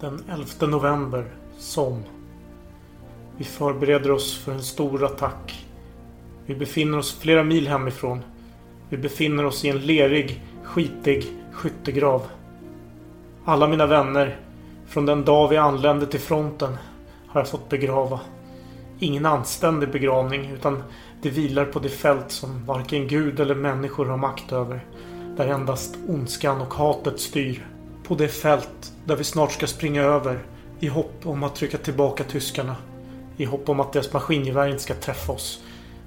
Den 11 november. Som. Vi förbereder oss för en stor attack. Vi befinner oss flera mil hemifrån. Vi befinner oss i en lerig, skitig skyttegrav. Alla mina vänner från den dag vi anlände till fronten har jag fått begrava. Ingen anständig begravning utan det vilar på det fält som varken Gud eller människor har makt över. Där endast ondskan och hatet styr. På det fält där vi snart ska springa över i hopp om att trycka tillbaka tyskarna. I hopp om att deras maskingevär inte ska träffa oss.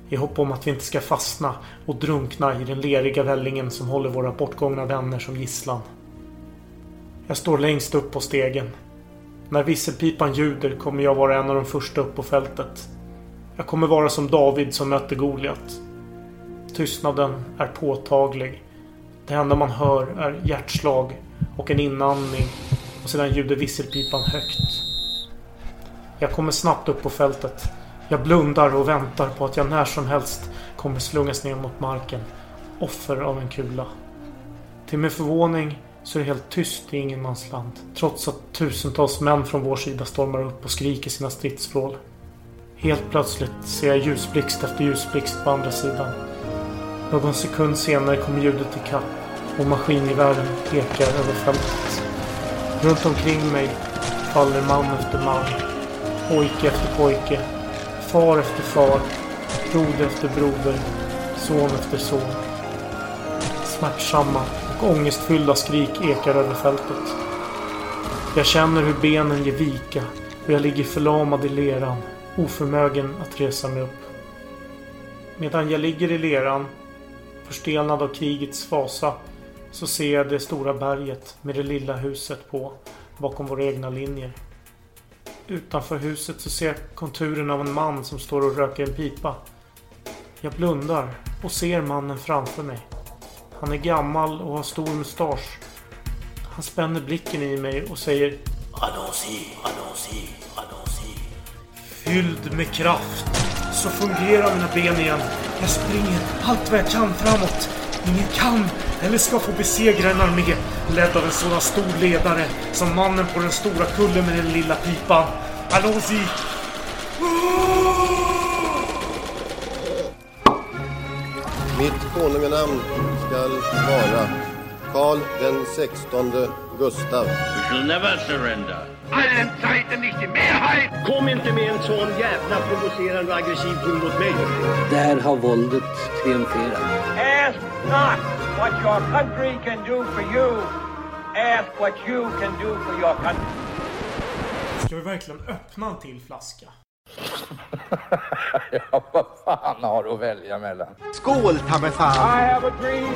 I hopp om att vi inte ska fastna och drunkna i den leriga vällingen som håller våra bortgångna vänner som gisslan. Jag står längst upp på stegen. När visselpipan ljuder kommer jag vara en av de första upp på fältet. Jag kommer vara som David som mötte Goliat. Tystnaden är påtaglig. Det enda man hör är hjärtslag och en inandning och sedan ljuder visselpipan högt. Jag kommer snabbt upp på fältet. Jag blundar och väntar på att jag när som helst kommer slungas ner mot marken. Offer av en kula. Till min förvåning så är det helt tyst i ingenmansland. Trots att tusentals män från vår sida stormar upp och skriker sina stridsvrål. Helt plötsligt ser jag ljusblixt efter ljusblixt på andra sidan. Någon sekund senare kommer ljudet ikapp och maskingevären pekar över fältet. Runt omkring mig faller man efter man. Pojke efter pojke. Far efter far. Broder efter broder. Son efter son. Smärtsamma och ångestfyllda skrik ekar över fältet. Jag känner hur benen ger vika. och jag ligger förlamad i leran. Oförmögen att resa mig upp. Medan jag ligger i leran, förstelnad av krigets fasa, så ser jag det stora berget med det lilla huset på bakom våra egna linjer. Utanför huset så ser jag konturen av en man som står och röker en pipa. Jag blundar och ser mannen framför mig. Han är gammal och har stor mustasch. Han spänner blicken i mig och säger Annonsi, annonsi, annonsi. Fylld med kraft så fungerar mina ben igen. Jag springer allt vad jag kan framåt. Ingen kan eller ska få besegra en armé ledd av en sådan stor ledare som mannen på den stora kullen med den lilla pipan. Annonsi! Mitt konunganamn skall vara Karl den sextonde Gustav. We shall never surrender. Allen Zeiten nicht die Mehrheit. Kom inte med en sån jävla provocerande och aggressiv ton mot mig. Där har våldet triumferat. Ask not what your country can do for you. Ask what you can do for your country. Ska vi verkligen öppna en till flaska? Ja, vad fan har du att välja mellan? Skål ta mig fan! I have a dream.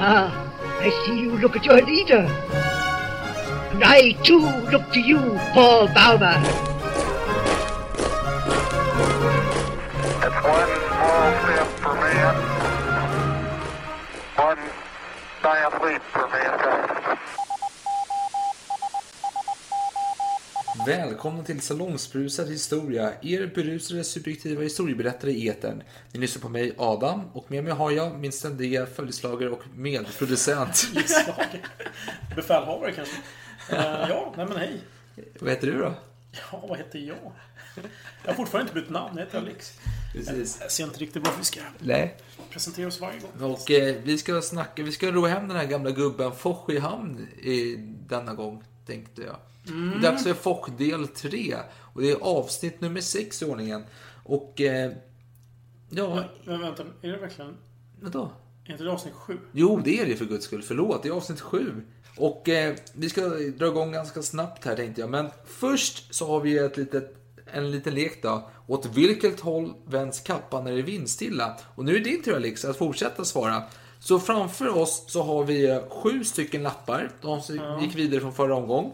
Ah, I see you look at your leader. And I too look to you, Paul Bauma. It's one small step for man, one giant leap for mankind. Välkomna till Salongsbrusad historia, er berusade subjektiva historieberättare i etern. Ni lyssnar på mig, Adam, och med mig har jag min ständiga följeslagare och medproducent. Befälhavare kanske? Eh, ja, nej men hej. Vad heter du då? Ja, vad heter jag? Jag har fortfarande inte bytt namn. Jag heter Alex. Precis. Jag ser inte riktigt vad vi ska Nej. presentera oss varje gång. Och eh, vi ska snacka, vi ska ro hem den här gamla gubben Foch i hamn i denna gång, tänkte jag. Det är dags för Foch del 3. Och det är avsnitt nummer 6 i ordningen. Och, eh, ja, Men vänta, är det verkligen... vadå? Är inte det avsnitt sju? Jo, det är det för guds skull. Förlåt, det är avsnitt 7. Och eh, vi ska dra igång ganska snabbt här tänkte jag. Men först så har vi ett litet, en liten lek då. Åt vilket håll vänds kappan när det är vindstilla? Och nu är det din tur Alex att fortsätta svara. Så framför oss så har vi eh, sju stycken lappar. De som gick vidare från förra omgång.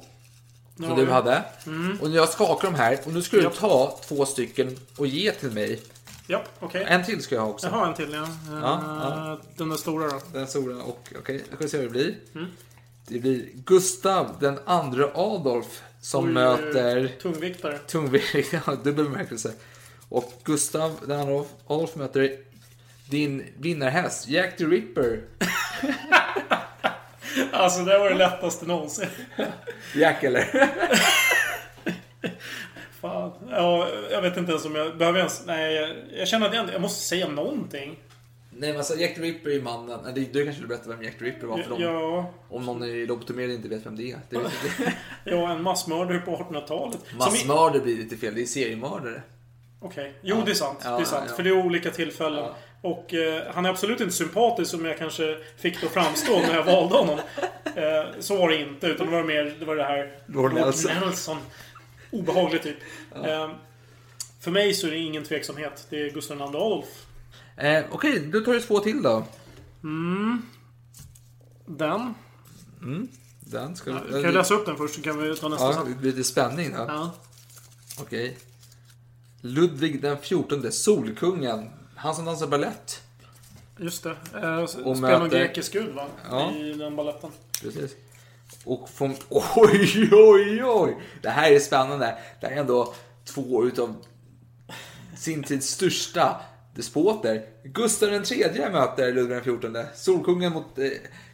Som Ja, du ja. hade. Och jag skakar de här. Och nu ska du ta två stycken och ge till mig. Ja, okej. En till ska jag ha också. Jag har en till, ja. Ja, ja. Den där stora då. Den stora och okej, då ska vi se vad det blir. Mm. Det blir Gustav den andra Adolf som Oj, möter Tungviktare. tungvikt, ja, dubbel bemärkelse. Och Gustav den andra Adolf möter din vinnarhäst Jack the Ripper. Alltså det var det lättaste någonsin. Jack eller? Fan. Ja, jag vet inte ens om jag behöver ens... Nej, jag, jag känner att jag, jag måste säga någonting. Nej men alltså Jack the Ripper är ju mannen. Nej, Du du kanske vill berätta vem Jack the Ripper var för dem. Ja, Om någon är lobotomerad inte vet vem det är. Det ja, en massmördare på 1800-talet. Som i- Massmördare blir lite fel, det är seriemördare. Okej. Jo, det är sant. Ja, det är sant. ja. För det är olika tillfällen. Och eh, han är absolut inte sympatisk som jag kanske fick det att framstå när jag valde honom. Eh, så var det inte. Utan det var mer det, var det här... Lord Nelson. Nelson. Obehaglig typ. Eh, för mig så är det ingen tveksamhet. Det är Gustav II Adolf. Eh, Okej, då tar du två till då. Den. Den ska Kan jag läsa upp den först så kan vi ta nästa Ja, sen? det blir lite spänning då. Ja. Okej. Ludvig den 14, Solkungen. Han som dansar balett. Just det. Eh, Spelar någon grekisk gud va? Ja. I den balletten. Precis. Och från... Oj, oj, oj! Det här är spännande. Det här är ändå två utav sin tids största despoter. Gustav III möter Ludvig den 14. Solkungen mot eh,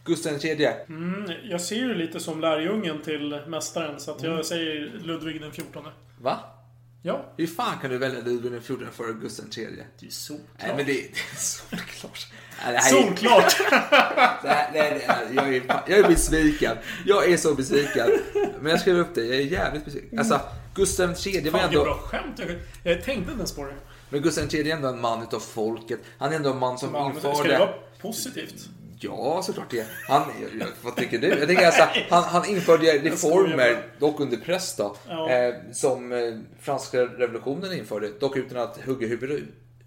Gustav III. Mm, jag ser ju lite som lärjungen till mästaren. Så att Mm. jag säger Ludvig den 14. Va? Ja. Hur fan kan du välja Ludvig den 14 före Gustav III? Det är solklart. Nej, men det, det är solklart. Nej, det är- Solklart! Här, nej, det här, jag, är, jag är besviken. Jag är så besviken. Men jag skrev upp det. Jag är jävligt besviken. Alltså, Gustav III var Fan, vilket ändå... bra skämt. Jag, jag tänkte inte ens på det. Men Gustav III är ändå en man utav folket. Han är ändå en man som Man, ska det införde... vara positivt? Ja, såklart det. Han, vad tycker du? Jag tänker alltså, han, han införde reformer, dock under press då, Ja. eh, som eh, franska revolutionen införde. Dock utan att hugga huvudet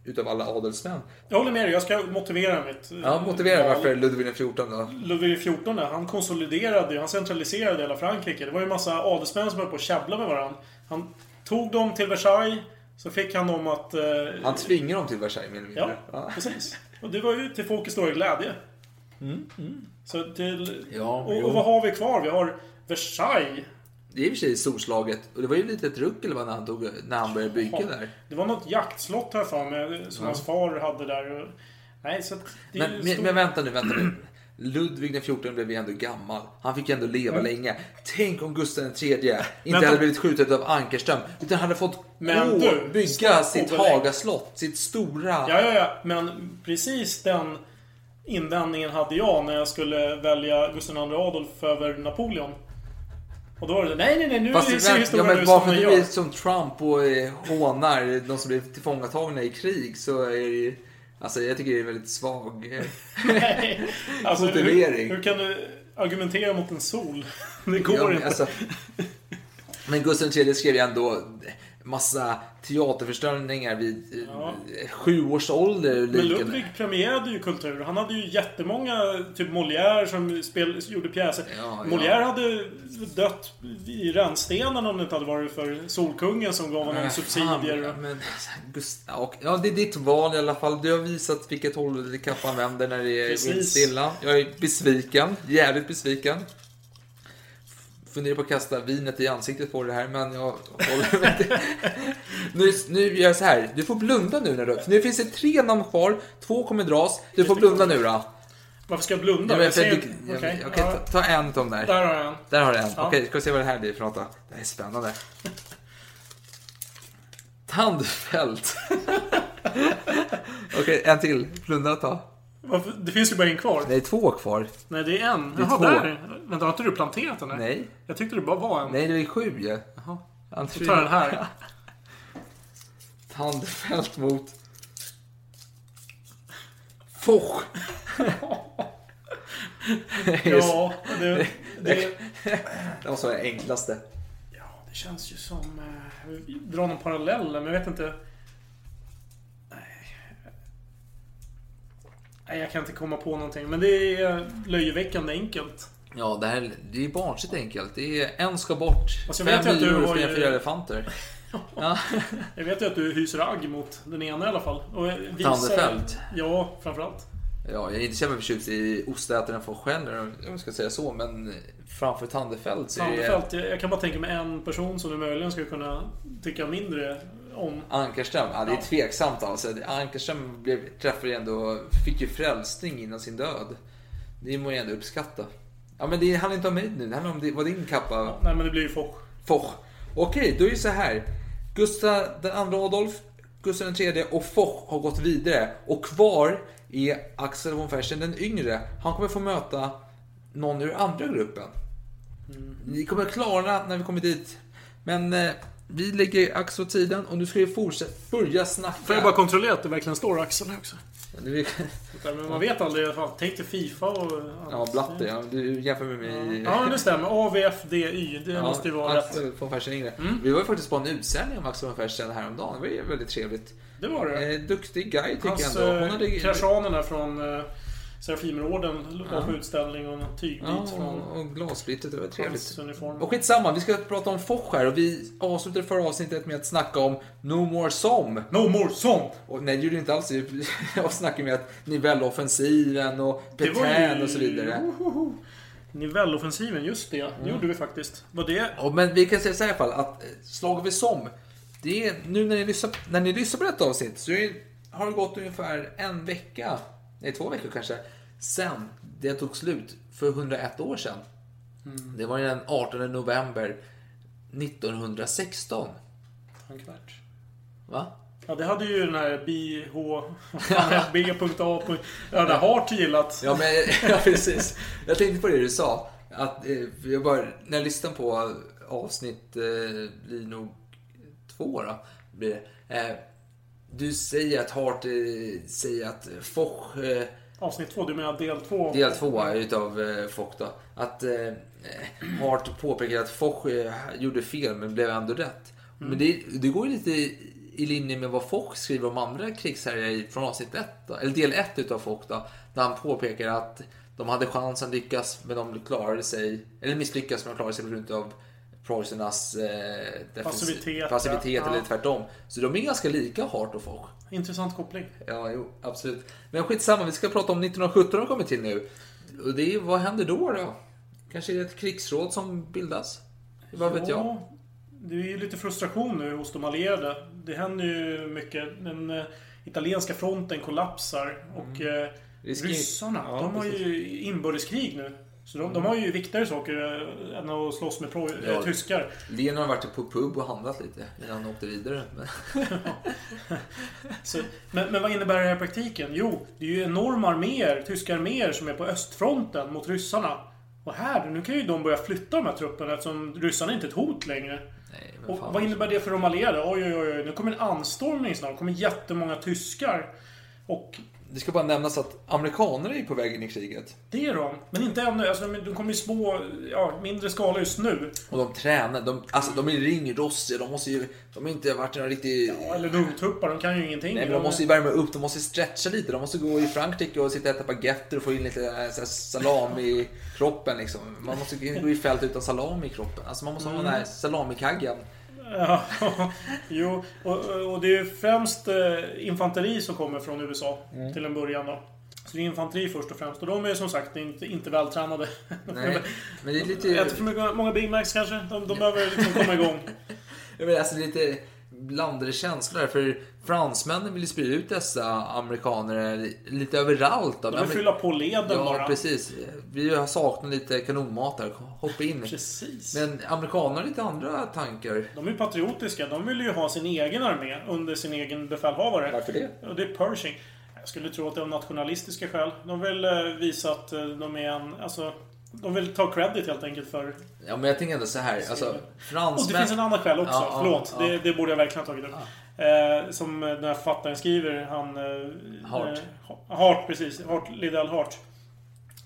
utav alla adelsmän. Jag håller med dig. Jag ska motivera mitt eh, Ja, motivera val. varför Ludvig 14 då. Ludvig XIV, han konsoliderade, han centraliserade hela Frankrike. Det var ju en massa adelsmän som höll på att käbbla med varandra. Han tog dem till Versailles, så fick han dem att... Eh, Han tvingade dem till Versailles mer eller Ja, mindre. precis. Och det var ju till folkets stora glädje. Så till... Mm, Ja, och, och vad har vi kvar? Vi har Versailles. Det är i och för sig storslaget. Och det var ju lite ett ruckel när han, tog, när han började bygga där. Det var något jaktslott här för mig, som hans far hade där. Nej, så det men, stor- men vänta nu, vänta nu. Ludvig den 14 blev ju ändå gammal. Han fick ändå leva länge. Tänk om Gustav III inte Vänta. hade blivit skjuten av Ankerström. Utan hade fått Men gå, du, bygga sitt. Hagaslott. Sitt stora... Ja, ja, ja. Men precis den invändningen hade jag när jag skulle välja Gustav II Adolf över Napoleon. Och då var det nej, nej, nej, nu Fast ser ja, historien men ut som för att den du gör. är som Trump och eh, hånar de som blir tillfångatagna i krig så är det ju... Alltså jag tycker det är väldigt svag... eh. Alltså, motivering. Hur, hur kan du argumentera mot en sol? Det går Ja, men inte. alltså- men Gustav III skrev ju ändå massa teaterföreställningar vid eh, Ja. sju års ålder. Men. Ludvig premierade ju kultur. Han hade ju jättemånga, typ Molière som spel, gjorde pjäser. Ja, ja. Molière hade dött i rännstenen om det inte hade varit för Solkungen som gav honom Men subsidier. men, och, ja, det är ditt val i alla fall. Du har visat vilket håll kappan vänder när det är Precis. vindstilla. Jag är besviken. Jävligt besviken. Funderar på att kasta vinet i ansiktet på det här, men jag håller med dig. nu, nu gör jag så här. Du får blunda nu när du... Nu finns det tre namn kvar. Två kommer dras. Du får blunda nu då. Varför ska jag blunda? Ja, Jag ser okej, ja. ta, ta en dem där. Där har jag en. Där har du en. Ja. Okej, ska vi se vad det här blir för något då. Det här är spännande. Tandfält. Okej, en till. Blunda ta. Varför? Det finns ju bara en kvar. Nej, två kvar. Nej, det är en. Det är Jaha, två. där. Vänta, har inte du planterat den där? Nej. Jag tyckte det bara var en. Nej, det är sju ju. Jaha. Jag tar den här. Tandfält mot... Foch. Ja, det, det, Det måste vara det enklaste. ja, det känns ju som... Eh, vi drar någon parallell, men jag vet inte. Nej, jag kan inte komma på någonting. Men det är löjeväckande enkelt. Ja, det här det är barnsligt enkelt. Det är en ska bort. Vet Fem har för ju- fyra elefanter. Ja. Jag vet ju att du hyser agg mot den ena i alla fall. Och visar, Tandefelt? Ja, framförallt. Ja, jag är inte så jävla förtjust i ostätaren från Schender, om jag ska säga så, men framför Tandefelt så är Tandefelt, jag jag kan bara tänka mig en person som du möjligen skulle kunna tycka mindre om. Ankarström. Ja, det är Ja. tveksamt alltså. Ankarström blev, träffade ju ändå, fick ju frälsning innan sin död. Det må jag ändå uppskatta. Ja, men det handlar inte om mig nu. Det handlar om det, vad din kappa... Nej, men det blir ju Foch. Foch. Okej, då är det så här. Gustav den andra Adolf, Gustav den tredje och Foch har gått vidare. Och kvar är Axel von Fersen den yngre. Han kommer få möta någon ur andra gruppen. Ni kommer klara när vi kommer dit. Men eh, vi lägger Axel åt sidan och nu ska vi fortsätta, börja snacka. Får jag bara kontrollera att det verkligen står Axel här också? Men man vet aldrig i alla fall. Tänk dig Fifa och... Ja, Blatte. Ja, du jämför med mig. Ja, det stämmer. AVFDY. Det måste ju vara rätt. Axel von Fersen yngre. Vi var ju faktiskt på en utställning om Axel von Fersen häromdagen. Det var ju väldigt trevligt. Det var det. Eh, duktig guy tycker Hans jag ändå. Hon eh, hade... kraschanen där från eh, Serafimerorden var på utställning och en tygbit Ja, från och, och glassplitter, det var trevligt. Och skitsamma, vi ska prata om Foch här och vi avslutade förra avsnittet med att snacka om No More Som. No more song! Och nej, det gjorde inte alls det. Jag snackade med att Nivell-offensiven och Det ju- och så vidare. Ohoho. Nivelloffensiven, just det. Det gjorde vi faktiskt. Var det... Och, men vi kan säga så här i alla fall att eh, slaget vid Som, det är, nu när ni lyssnar, när ni lyssnar på detta avsnitt så är, har det gått ungefär en vecka, nej två veckor kanske, sen det tog slut för 101 år sedan. Det var den 18 november 1916. Tankvärt. Va? Ja, det hade ju den här BH... B.A. Ja, har Hart gillat. Ja, men, ja, precis. Jag tänkte på det du sa. Att, eh, jag bara, när jag lyssnar på avsnitt, eh, blir nog två då, blir det. Eh, du säger att Hart eh, säger att Foch, eh, Avsnitt två, du menar del två? del två utav eh, Foch då, att eh, Hart påpekar att Foch eh, gjorde fel men blev ändå rätt. Men det, det går ju lite i linje med vad Foch skriver om andra krigsherrar från avsnitt 1, då, eller del 1 utav Foch då, där han påpekar att de hade chansen att lyckas men de klarade sig, eller misslyckas men de klarade sig på grund av preussarnas eh, Passivitet, passivitet ja. eller tvärtom. Så de är ganska lika Hart och Foch. Intressant koppling. Ja, jo, absolut. Men skitsamma, vi ska prata om 1917 har kommit till nu. Och det är, vad händer då då? Kanske är det ett krigsråd som bildas? Vad vet jag? Ja, det är ju lite frustration nu hos de allierade. Det händer ju mycket. Den eh, italienska fronten kollapsar och eh, Risk- ryssarna, Mm. Ja, de har precis. Mm. ju inbördeskrig nu. Så de, de har ju viktigare saker eh, än att slåss med pro, Ja. eh, tyskar. Lenin har varit på pub och handlat lite innan han åkte vidare. Men... Så, men, men vad innebär det här i praktiken? Jo, det är ju enorma arméer, tyska arméer som är på östfronten mot ryssarna. Och här, nu kan ju de börja flytta de här trupperna eftersom ryssarna inte är ett hot längre. Nej, Och vad innebär det för de allierade? Oj, oj, oj, nu kommer en anstormning snart. Det kommer jättemånga tyskar. Och Det ska bara nämnas att amerikaner är på väg in i kriget. det är de. Men inte ännu. Alltså, de- de kommer i små, ja, mindre skala just nu. Och de tränar. De, alltså, de är ringrossiga. De måste ju... De har inte varit några riktigt... Ja, eller ungtuppar, de kan ju ingenting. Nej, men de måste ju värma upp, de måste stretcha lite. De måste gå i Frankrike och sitta och äta baguetter och få in lite eh, så salami i kroppen. Liksom. Man måste gå i fält utan salami i kroppen. Alltså man måste ha den här salamikaggen. Ja, jo, och, och det är främst eh, infanteri som kommer från USA Mm. till en början då. Så det är infanteri först och främst. Och de är som sagt inte, inte vältränade. Nej, men det är lite... Äter för mycket, många Big Macs kanske. De, de behöver liksom komma igång. Jag menar, alltså, lite blandade känslor för fransmännen vill sprida ut dessa amerikaner lite överallt. Då. De vill fylla på leden Ja, bara. precis. Vi har saknat lite kanonmat där. Hoppa in. Precis. Men amerikanerna har lite andra tankar. De är patriotiska. De vill ju ha sin egen armé under sin egen befälhavare. Varför det? Och det är Pershing. Jag skulle tro att det är av nationalistiska skäl. De vill eh, visa att eh, de är en... Alltså, de vill ta credit helt enkelt för... Ja, men jag tänker ändå så här. Alltså, Och fransmän... det finns en annan skäl också. Ja, ja, Förlåt. ja. Det, det borde jag verkligen ha tagit upp. Eh, som den här författaren skriver. Han... Eh, Hart. Eh, Hart, precis. Hart, Liddell Hart.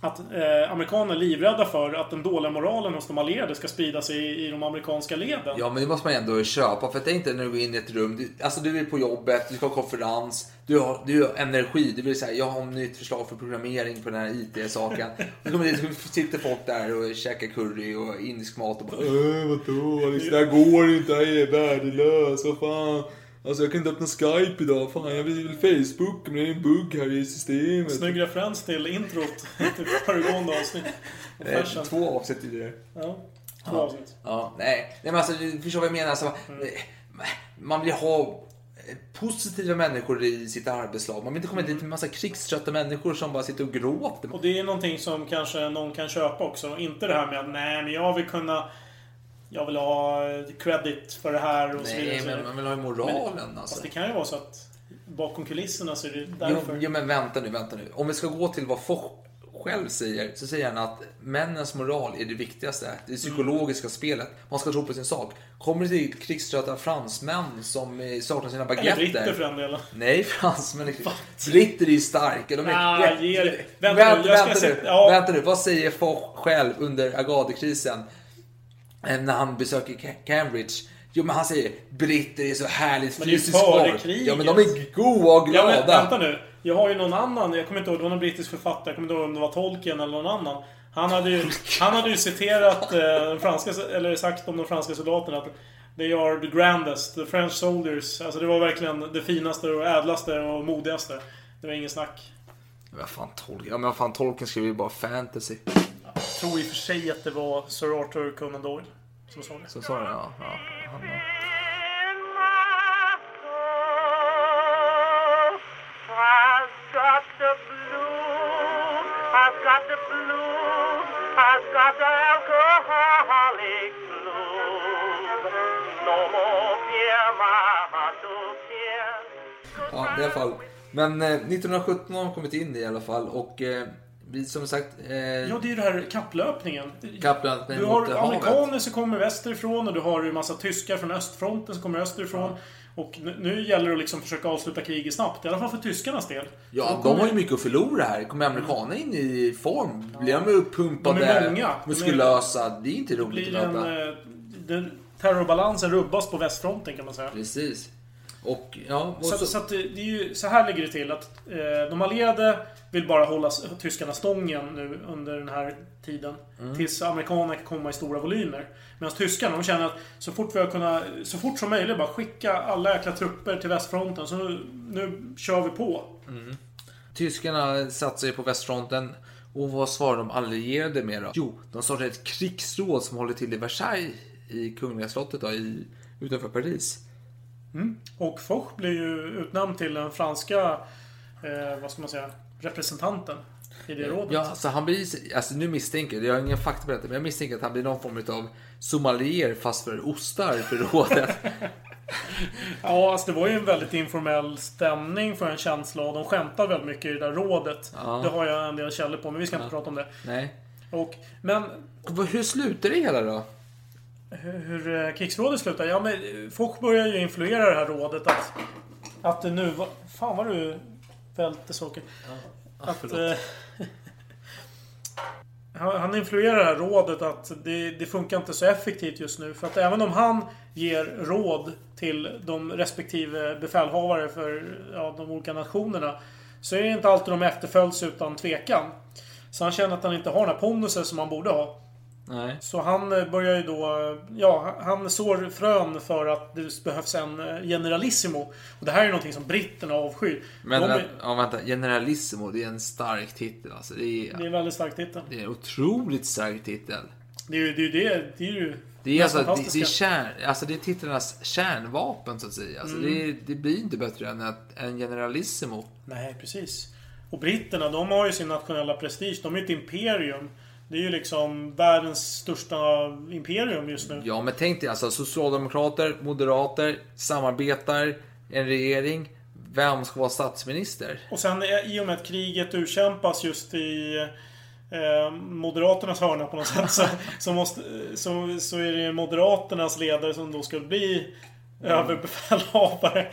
Att eh, amerikaner är livrädda för att den dåliga moralen hos de allierade ska sprida sig i, i de amerikanska leden. Ja, men det måste man ändå köpa. För det är inte när du går in i ett rum. Du, alltså, du är på jobbet, du ska ha konferens. Du har, du har energi. Du vill säga, jag har ett nytt förslag för programmering på den här IT-saken. Du kommer dit, så sitter folk där och käkar curry och indisk mat och bara äh, vadå? Det här går inte, jag är värdelös. Vad fan? Alltså jag kan inte öppna Skype idag. Fan, jag vill Facebook, men det är en bugg här i systemet. Snygg referens till introt till föregående avsnitt. Eh. Två avsnitt i det. Ja, två avsnitt. Ja, nej. nej men alltså, du förstår vad jag menar. Alltså, Mm. Man vill ha positiva människor i sitt arbetslag. Man vill inte komma dit med en massa krigströtta människor som bara sitter och gråter. Och det är någonting som kanske någon kan köpa också. Inte det här med att nej, men jag vill kunna... Jag vill ha credit för det här och så vidare. Nej, så vidare. men man vill ha ju moralen Men, alltså. Fast det kan ju vara så att bakom kulisserna så är det Jo, därför. jo, men vänta nu, vänta nu. Om vi ska gå till vad Foch själv säger, så säger han att männens moral är det viktigaste. Det psykologiska spelet. Man ska tro på sin sak. Kommer det till krigströtta fransmän som eh, saknar sina Eller baguetter. britter för den delen. Nej, fransmän. Britter är ju starka. De är... Ah, det. Vänta Vänta, nu, vänta, nu. ja. vänta nu. Vad säger Foch själv under Agadekrisen? Eh, När han besöker Ca- Cambridge. Jo men han säger britter är så härligt Men det fysiskt före folk. kriget. Ja men de är goa och Ja, glada. men vänta nu. Jag har ju någon annan, jag kommer inte ihåg, det var någon brittisk författare, jag kommer inte ihåg om det var Tolkien eller någon annan. Han hade ju, han hade ju citerat eh, franska, eller sagt om de franska soldaterna att They are the grandest, the French soldiers. Alltså det var verkligen det finaste och ädlaste och modigaste. Det var ingen snack. Vad fan Tolkien? Ja men vad fan Tolkien skriver ju bara fantasy. Jag tror i och för sig att det var Sir Arthur Conan Doyle som sa det. Så sa det ja. ja. Han, ja. I've got the blues, I've got the blues, I've got the alcoholic blues. No more beer, my heart to tears. ja i alla fall. Men eh, 1917 har de kommit in i alla fall och eh, som sagt... Eh, Ja, det är ju det här kapplöpningen. Kapplöpningen Du har havet. amerikaner som kommer västerifrån och du har ju massa tyskar från östfronten som kommer österifrån. Och nu, gäller det att liksom försöka avsluta kriget snabbt. I alla fall för tyskarnas del. Ja, de har ju mycket att förlora här. Kommer amerikanerna in i form? Blir de uppumpade, De är många. Muskulösa? Det är inte roligt att möta. eh, den, terrorbalansen rubbas på västfronten kan man säga. Precis. Och ja, och Så, så, så, att det, det är ju, så här ligger det till att eh, de allierade vill bara hålla tyskarna stången nu under den här tiden. Mm. Tills amerikanerna kan komma i stora volymer. Medan tyskarna, de känner att så fort vi har kunnat, så fort som möjligt bara skicka alla jäkla trupper till västfronten. Så nu, nu kör vi på. Tyskarna satsar ju på västfronten. Och vad svarar de allierade med då? Jo, de startar ett krigsråd som håller till i Versailles i Kungliga slottet då, i, utanför Paris. Och Foch blir ju utnämnd till den franska, eh, vad ska man säga, representanten i det rådet. Ja, så han blir, alltså nu misstänker jag, jag har ingen fakta på detta, men jag misstänker att han blir någon form av sommelier fast för ostar för rådet. Ja, alltså det var ju en väldigt informell stämning för en känsla och de skämtar väldigt mycket i det där rådet. Ja. Det har jag en del källor på, men vi ska inte prata om det. Nej. Och, men Hur slutar det hela då? Hur, hur eh, krigsrådet slutar? Ja, men eh, folk börjar ju influera det här rådet att... Att det nu. Fan vad du välter saker. att... Eh, han han influerar det här rådet att det, det funkar inte så effektivt just nu. För att även om han ger råd till de respektive befälhavare för ja, de olika nationerna. Så är det inte alltid de efterföljs utan tvekan. Så han känner att han inte har den här pondusen som han borde ha. Nej. Så han eh, börjar ju då... eh, Ja, han sår frön för att det behövs en eh, generalissimo. Och det här är någonting som britterna avskyr. Men De är- vänta, ja, vänta, Generalissimo, det är en stark titel alltså. Det är, Det är en väldigt stark titel. det är en otroligt stark titel. Det är ju det. Är ju det, det, är ju Det är, alltså, det, det, är kärn, alltså det är titlarnas kärnvapen så att säga. Alltså Mm. det, det blir inte bättre än att, en Generalissimo. Nej, precis. Och britterna, de har ju sin nationella prestige. De är ju ett imperium. Det är ju liksom världens största imperium just nu. Ja, men tänk dig alltså socialdemokrater, moderater samarbetar en regering. Vem ska vara statsminister? Och sen i och med att kriget utkämpas just i eh, Moderaternas hörna på något sätt så, så, måste, så, så är det Moderaternas ledare som då skulle bli överbefälhavare.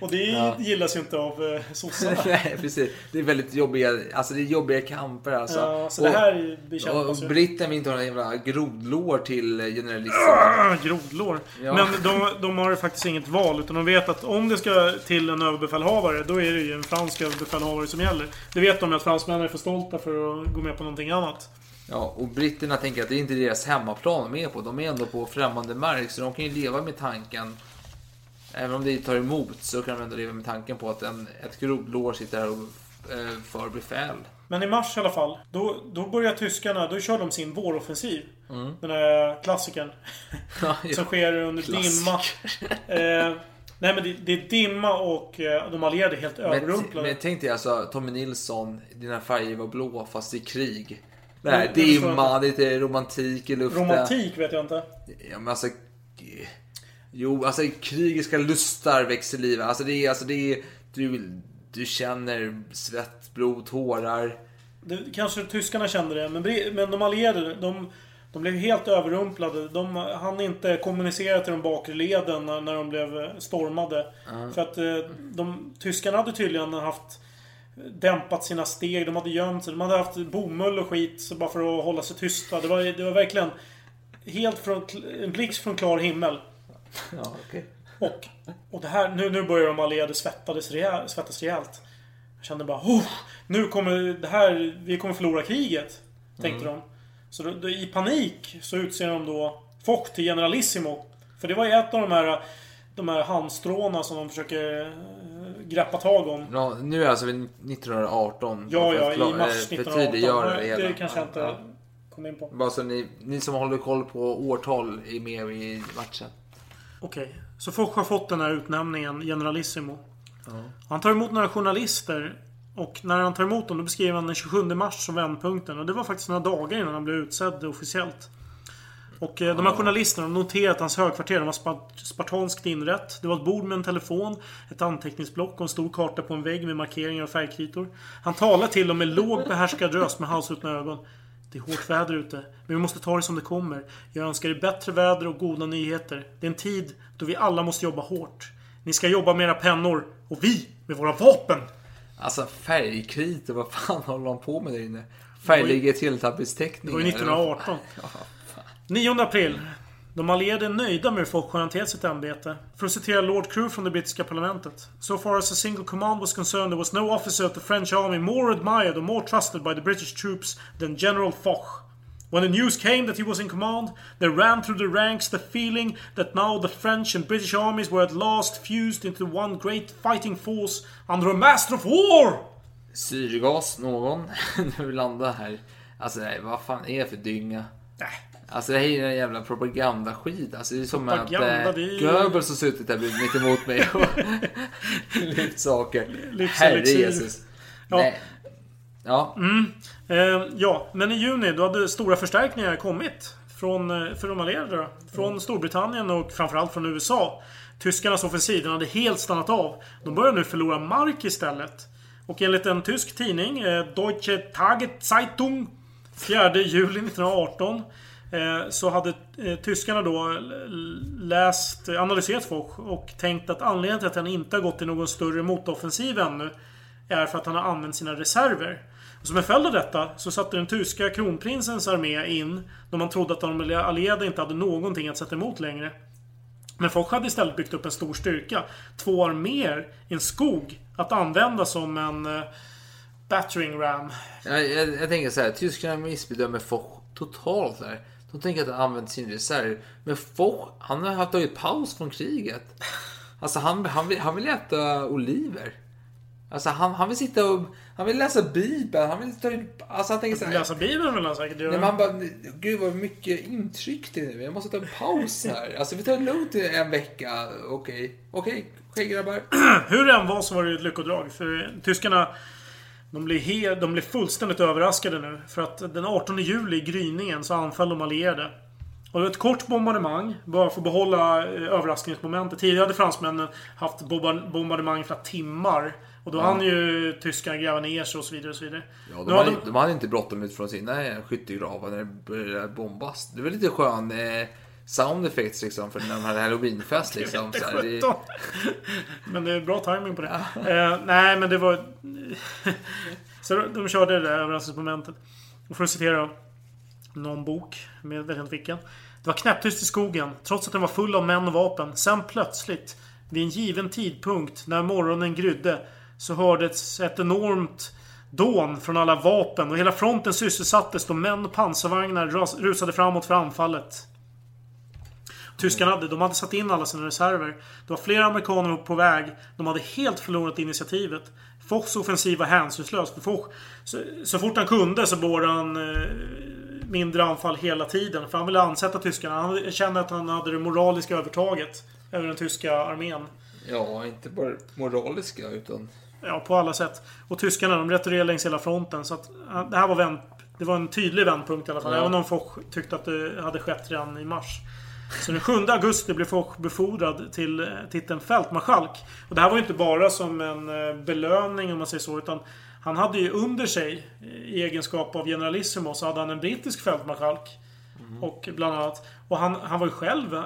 Och det Ja. gillas ju inte av eh, sossarna. Nej, precis. Det är väldigt jobbiga, alltså det är jobbiga kamper alltså. Ja, så det här bekämpas och ju. Britten vill inte ha några jävla grodlår till generalissimo. Ah, Grodlår. Ja. Men de, de har faktiskt inget val. Utan de vet att om det ska till en överbefälhavare, då är det ju en fransk överbefälhavare som gäller. Det vet de att fransmännen är för stolta för att gå med på någonting annat. Ja, och britterna tänker att det är inte deras hemmaplan de är på. De är ändå på främmande mark, så de kan ju leva med tanken. Även om det tar emot så kan de ändå leva med tanken på att en, ett grodlår sitter här och eh, för befäl. Men i mars i alla fall, då, då börjar tyskarna, då kör de sin våroffensiv. Mm. Den här klassikern. Ja, ja. som sker under Klassiker. dimma. Eh, Nej men det, det är dimma och eh, de allierade är helt Men, överrumplade. men tänk dig alltså Tommy Nilsson, dina färger var blå fast i krig. Det här Mm, det förstår dimma, lite romantik i luften. Romantik vet jag inte. Ja men alltså... Jo, alltså krigiska lustar växer i livet. Alltså det är, alltså det är... Du, du känner svett, blod, tårar. Det, kanske tyskarna kände det, men, men de allierade, de, de blev helt överrumplade. De hann inte kommunicera till de bakre leden när, när de blev stormade. För att eh, de, tyskarna hade tydligen haft dämpat sina steg. De hade gömt sig. De hade haft bomull och skit så bara för att hålla sig tysta. Det var, det var verkligen helt från, en blixt från klar himmel. Ja, okej. Och, och det här, nu, nu börjar de allierade svettades rejäl, svettas rejält. Jag kände bara oh, Nu kommer det här, vi kommer förlora kriget. Tänkte de. Så då, då, i panik så utser de då Foch till generalissimo. För det var ju ett av de här, de här halmstråna som de försöker eh, greppa tag om. Ja, nu är alltså vi 1918. Ja, ja, i mars eh, för 1918. tydliggöra det hela. det kanske jag inte Ja. kom in på. Bara så ni, ni som håller koll på årtal är med i matchen. Okej. Så Foch har fått den här utnämningen, generalissimo. Han tar emot några journalister. Och när han tar emot dem då beskriver han den 27 mars som vändpunkten. Och det var faktiskt några dagar innan han blev utsedd officiellt. Och eh, de här journalisterna har noterat att hans högkvarter var spart- spartanskt inrett. Det var ett bord med en telefon, ett anteckningsblock och en stor karta på en vägg med markeringar och färgkritor. Han talar till dem med låg behärskad röst med halsslutna ögon. Det är hårt väder ute, men vi måste ta det som det kommer. Jag önskar er bättre väder och goda nyheter. Det är en tid då vi alla måste jobba hårt. Ni ska jobba med era pennor och vi med våra vapen. Alltså färgkritor, vad fan håller de på med där inne? Färgliga Det tilltappningsteckningar. var ju 1918. 9 april. De allierade är nöjda med hur folk har hanterat sitt ämbete. För att citera Lord Crew från det brittiska parlamentet. So far as a single command was concerned there was no officer of the French army more admired or more trusted by the British troops than General Foch. When the news came that he was in command, there ran through the ranks the feeling that now the French and British armies were at last fused into one great fighting force under a master of war! Syrgas, någon? nu landar här. Alltså nej, vad fan är det för dynga? Nej. Alltså det här är ju en jävla propagandaskit. Alltså det är som att Propaganda, eh, det är Goebbels har suttit där mitt emot mig och lyft saker. Herre. Jesus. Ja. Nej. Ja, Eh, ja, men i juni då hade stora förstärkningar kommit. Från, eh, för de allierade. Från Storbritannien och framförallt från USA. Tyskarnas offensiv den hade helt stannat av. De börjar nu förlora mark istället. Och enligt en tysk tidning, eh, Deutsche Tageszeitung, 4 juli 1918. Eh, så hade eh, tyskarna då läst, analyserat Foch och tänkt att anledningen till att han inte har gått i någon större motoffensiv ännu är för att han har använt sina reserver. Och som en följd av detta så satte den tyska kronprinsens armé in då man trodde att de allierade inte hade någonting att sätta emot längre. Men Foch hade istället byggt upp en stor styrka. Två arméer i en skog att använda som en eh, battering ram. jag, jag, jag tänker så här. Tyskarna missbedömer Foch totalt här. De tänker att han använt sin reserv. Men Foch, han har tagit paus från kriget. Alltså han, han, vill, han vill äta oliver. Alltså han, han vill sitta och... Han vill läsa Bibeln. Han vill ta Alltså han tänker så här. Läsa Bibeln vill han säkert göra. Nej, men han bara, gud vad mycket intryck det är nu. Jag måste ta en paus här. Alltså vi tar det lugnt i en vecka. Okej, okej, okej grabbar. Hur det än var så var det ju ett lyckodrag. För tyskarna de blir, he- de blir fullständigt överraskade nu. För att den 18 juli i gryningen så anföll de allierade. Och det var ett kort bombardemang. Bara för att behålla eh, överraskningsmomentet. Tidigare hade fransmännen haft bombar- bombardemang i flera timmar. Och då hann ju tyskarna gräva ner sig och så vidare. Och så vidare. Ja, de, har hade, de hade inte bråttom ut från sina skyttegravar när det började bombas. Det var lite skön eh, sound effects liksom för när de hade halloweenfest liksom. Så här, det, 17. Men det är bra timing på det. Eh, nej, men det var... så de, de körde det där överraskningsmomentet. Och för att citera någon bok, men jag vet inte vilken. Det var knäpptyst i skogen, trots att den var full av män och vapen. Sen plötsligt, vid en given tidpunkt, när morgonen grydde, så hördes ett enormt dån från alla vapen och hela fronten sysselsattes då män och pansarvagnar rusade framåt för anfallet. Tyskarna hade, de hade satt in alla sina reserver. Det var flera amerikaner på väg. De hade helt förlorat initiativet. Fochs offensiv var hänsynslös. För Foch, så, så fort han kunde så borde han eh, mindre anfall hela tiden. För han ville ansätta tyskarna. Han kände att han hade det moraliska övertaget över den tyska armén. Ja, inte bara moraliska utan... Ja, på alla sätt. Och tyskarna, de retirerade längs hela fronten. Så att, det här var vänd, Det var en tydlig vändpunkt i alla fall. Ja. Även om Foch tyckte att det hade skett redan i mars. Så den 7 augusti blev Foch befordrad till eh, titeln fältmarskalk. Och det här var ju inte bara som en eh, belöning om man säger så. Utan han hade ju under sig, eh, i egenskap av generalissimo, så hade han en brittisk fältmarskalk. Och bland annat. Och han, han var ju själv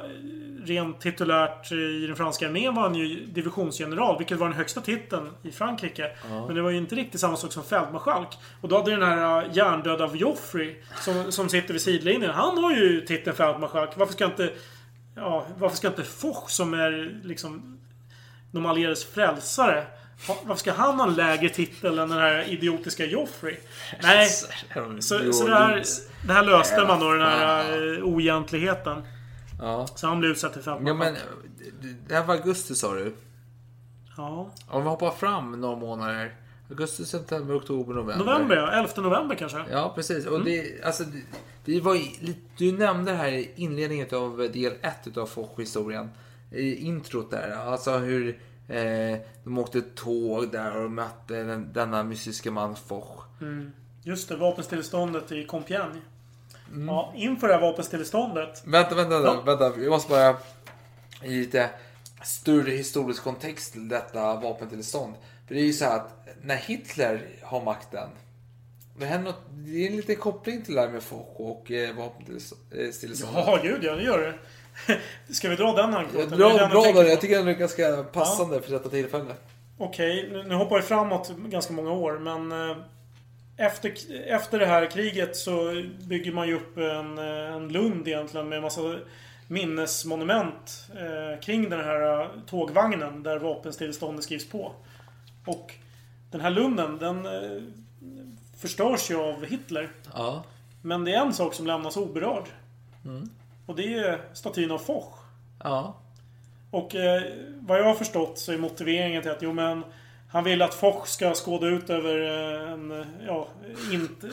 rent titulärt i den franska armén var han ju divisionsgeneral. Vilket var den högsta titeln i Frankrike. Men det var ju inte riktigt samma sak som fältmarskalk. Och då hade den här eh, hjärndöda av Joffrey som, som sitter vid sidlinjen. Han har ju titeln fältmarskalk. Varför ska inte... Ja, varför ska inte Foch som är liksom de allierades frälsare. Varför ska han ha en lägre titel än den här idiotiska Joffrey? Nej, så, så det, här, det här löste man då, den här eh, oegentligheten. Ja. Så han blev utsedd till ja, fältmarskalk. men det här var augusti sa du. Ja. Om vi hoppar fram några månader. Augusti, september, oktober, november. November ja. 11 november kanske. Ja, precis. Mm. Och det, alltså, det, vi var du nämnde här i inledningen av del 1 av Foch-historien. I introt där. Alltså hur eh, de åkte tåg där och mötte den, denna mystiska man Foch. Just det, vapenstilleståndet i Compiègne. Mm. Ja, inför det här vapenstilleståndet. Vänta, vänta, Ja. vänta, vänta. Vi måste bara i lite större historisk kontext till detta vapentillstånd. För det är ju så här att när Hitler har makten. Det, händer något, det är en liten koppling till det här med Foch och eh, vapenstilleståndet. Ja, gud ja, det gör det. Ska vi dra den? Ja, Det är bra, den. Jag på. tycker den är ganska passande för detta tillfälle. Okej, nu, nu hoppar vi framåt ganska många år, men... Efter, efter det här kriget så bygger man ju upp en, en lund egentligen med en massa minnesmonument eh, kring den här eh, tågvagnen där vapenstilleståndet skrivs på. Och den här lunden, den eh, förstörs ju av Hitler. Ja. Men det är en sak som lämnas oberörd. Och det är statyn av Foch. Ja. Och eh, vad jag har förstått så är motiveringen till att jo men han vill att Foch ska skåda ut över eh, en, ja,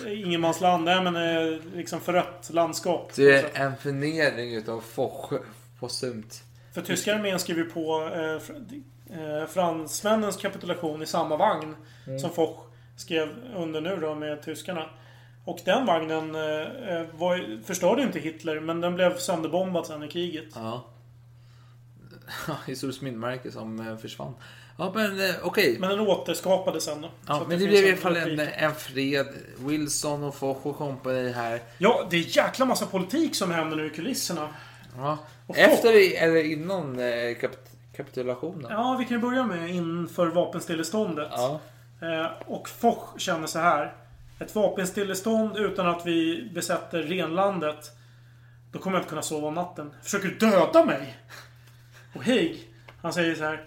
ingenmansland. Nej men eh, liksom förött landskap. Det är en förnedring utav Foch postumt. För tyska armén skrev ju på eh, eh, fransmännens kapitulation i samma vagn som Foch skrev under nu då med tyskarna. Och den vagnen eh, var, förstörde inte Hitler men den blev sönderbombad sen i kriget. Ja. Historiskt minnesmärke som försvann. Ja, men eh, okej. Men den återskapades sen då. Ja, men det blev i en alla fall en, en fred. Wilson och Foch och company här. Ja, det är jäkla massa politik som händer nu i kulisserna. Ja. Efter eller innan eh, kap- kapitulationen? Ja, vi kan ju börja med inför vapenstilleståndet. Ja. Eh, och Foch känner så här. Ett vapenstillestånd utan att vi besätter renlandet. Då kommer jag inte kunna sova om natten. Försöker du döda mig? Och Haig, han säger så här.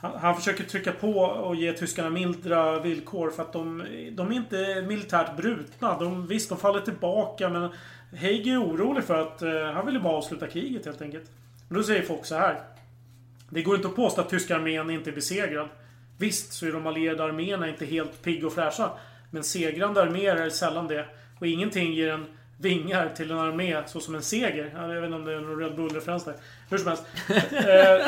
Han, han försöker trycka på och ge tyskarna mildra villkor för att de, de är inte militärt brutna. De, visst, de faller tillbaka men Haig är orolig för att eh, han vill ju bara avsluta kriget helt enkelt. Men då säger folk så här. Det går inte att påstå att tyska armén inte är besegrad. Visst så är de allierade arméerna inte helt pigga och fräscha. Men segrande arméer är sällan det. Och ingenting ger en vingar till en armé så som en seger. Jag vet inte om det är någon Red Bull-referens där. Hur som helst. Eh,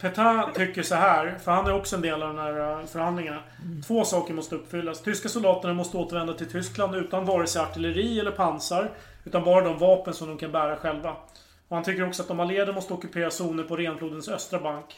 Petain tycker så här, för han är också en del av de här eh, förhandlingarna. Två saker måste uppfyllas. Tyska soldaterna måste återvända till Tyskland utan vare sig artilleri eller pansar. Utan bara de vapen som de kan bära själva. Och han tycker också att de allierade måste ockupera zoner på Renflodens östra bank.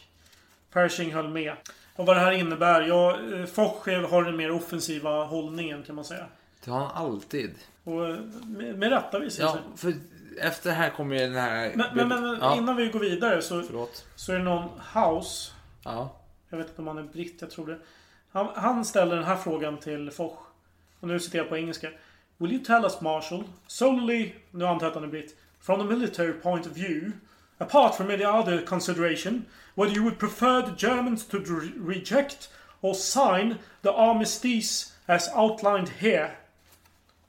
Pershing höll med. Och vad det här innebär? Ja, eh, Foch har den mer offensiva hållningen kan man säga. Det har han alltid. Och eh, med, med rätta visar Ja, sig. för efter det här kommer ju den här... Men, men, men ja, innan vi går vidare så, Förlåt. så är det någon House. Ja. Jag vet inte om han är britt, jag tror det. Han, han ställer den här frågan till Foch. Och nu citerar jag på engelska. Will you tell us Marshall, solely, nu antar jag att han är britt, from the military point of view, apart from any other consideration, whether you would prefer the Germans to re- reject or sign the armistice as outlined here?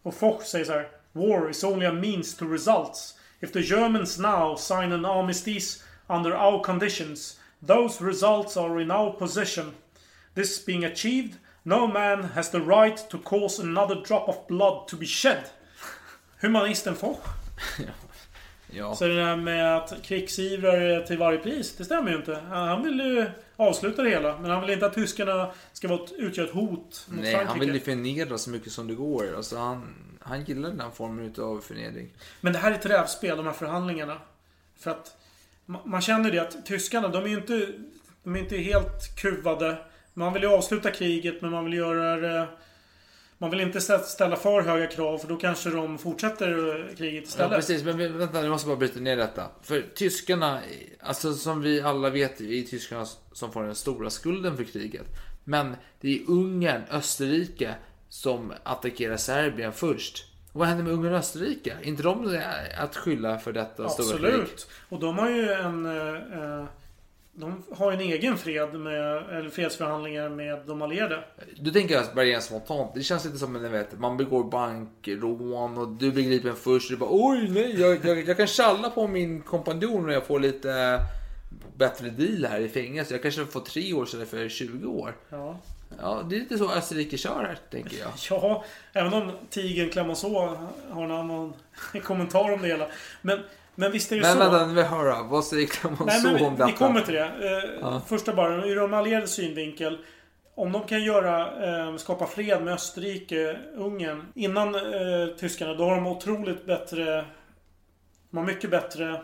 Och Foch säger så här. War is only a means to results. If the Germans now sign an armistice under our conditions, those results are in our possession. This being achieved, no man has the right to cause another drop of blood to be shed. Humanisten Foch. Ja. Så det där med att krigsivrare till varje pris, det stämmer ju inte. Han vill ju avsluta det hela. Men han vill inte att tyskarna ska vara, utgöra ett hot mot Nej, Frankrike. han vill ju förnedra så mycket som det går. Alltså, han, han gillar den formen av förnedring. Men det här är ett rävspel, de här förhandlingarna. För att ma- man känner det att tyskarna, de är ju inte, de är inte helt kuvade. Man vill ju avsluta kriget, men man vill göra det... Man vill inte stä- ställa för höga krav, för då kanske de fortsätter eh, kriget Ja, istället. precis. Men vi- vänta, jag måste bara bryta ner detta. För tyskarna, alltså som vi alla vet, är det tyskarna som får den stora skulden för kriget. Men det är Ungern, Österrike som attackerar Serbien först. Vad händer med Ungern och Österrike? Är inte de att skylla för detta stora krig? Absolut. Och de har ju en... eh, eh, De har en egen fred med, eller fredsförhandlingar med de allierade. Du tänker jag bara rent spontant. Det känns lite som en, vet, man begår bankrån och du blir gripen först. Och du bara oj nej, jag, jag, jag kan tjalla på min kompanjon och jag får lite bättre deal här i fängelse. Jag kanske får tre år istället för 20 år. Ja. Ja, det är lite så Österrike kör här, tänker jag. Ja, även om tigern Clemenceau har en annan kommentar om det hela. Men, men visst är det Men så. vänta, nu vill jag höra. Vad säger Clemenceau men om vi, detta? vi kommer till det. Eh, Ja. Första bara, ur de allierades synvinkel. Om de kan göra, eh, skapa fred med Österrike, Ungern innan eh, tyskarna, då har de otroligt bättre... De har mycket bättre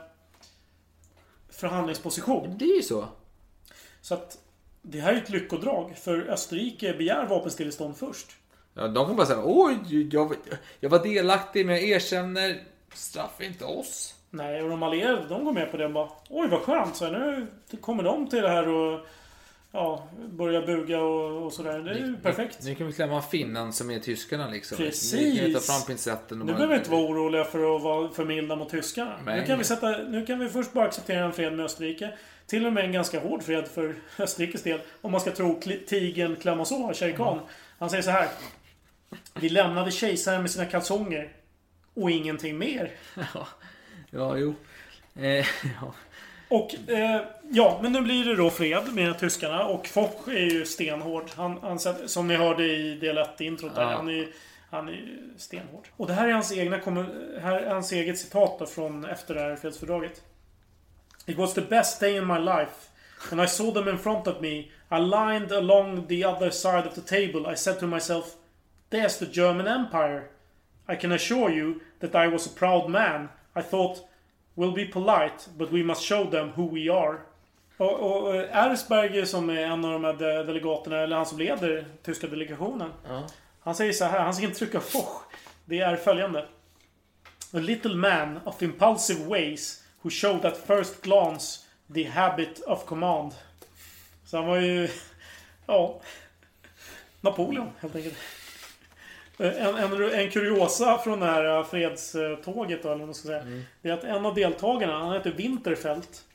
förhandlingsposition. Det är ju så. Så att det här är ett lyckodrag. För Österrike begär vapenstillestånd först. Ja, de kan bara säga oj, jag, jag var delaktig men jag erkänner. Straffa inte oss. Nej, och de allierade de går med på det och bara Oj vad skönt, så nu kommer de till det här och Ja, börja buga och, och sådär. Det är ju perfekt. Nu kan vi klämma finnen som är tyskarna liksom. Precis. Nu kan vi ta fram pincetten och Nu bara- behöver vi inte vara oroliga för att vara för milda mot tyskarna. Nej. Nu kan, vi sätta, nu kan vi först bara acceptera en fred med Österrike. Till och med en ganska hård fred för Österrikes del. Om man ska tro Clemenceau, Shere Khan. Mm. Han säger så här. Vi lämnade kejsaren med sina kalsonger. Och ingenting mer. Ja, jo. Eh, ja. Och eh, ja, men nu blir det då fred med tyskarna och Foch är ju stenhård. Han, han, som ni hörde i del 1 introt där. Ja. Han är han är stenhård. Och det här är hans egna här är hans eget citat då från efter det här fredsfördraget. It was the best day in my life. When I saw them in front of me, I lined along the other side of the table. I said to myself, There's the German Empire. I can assure you that I was a proud man. I thought, We'll be polite, but we must show them who we are. Och, och eh, Erzberger som är en av de här de- delegaterna, eller han som leder tyska delegationen. Han säger så här, hans intryck av Foch, det är följande. A little man of impulsive ways who showed at first glance the habit of command. Så han var ju, ja, Napoleon helt enkelt. En, en, en kuriosa från det här fredståget då, eller vad man ska säga. Det är att en av deltagarna, han heter Winterfeldt.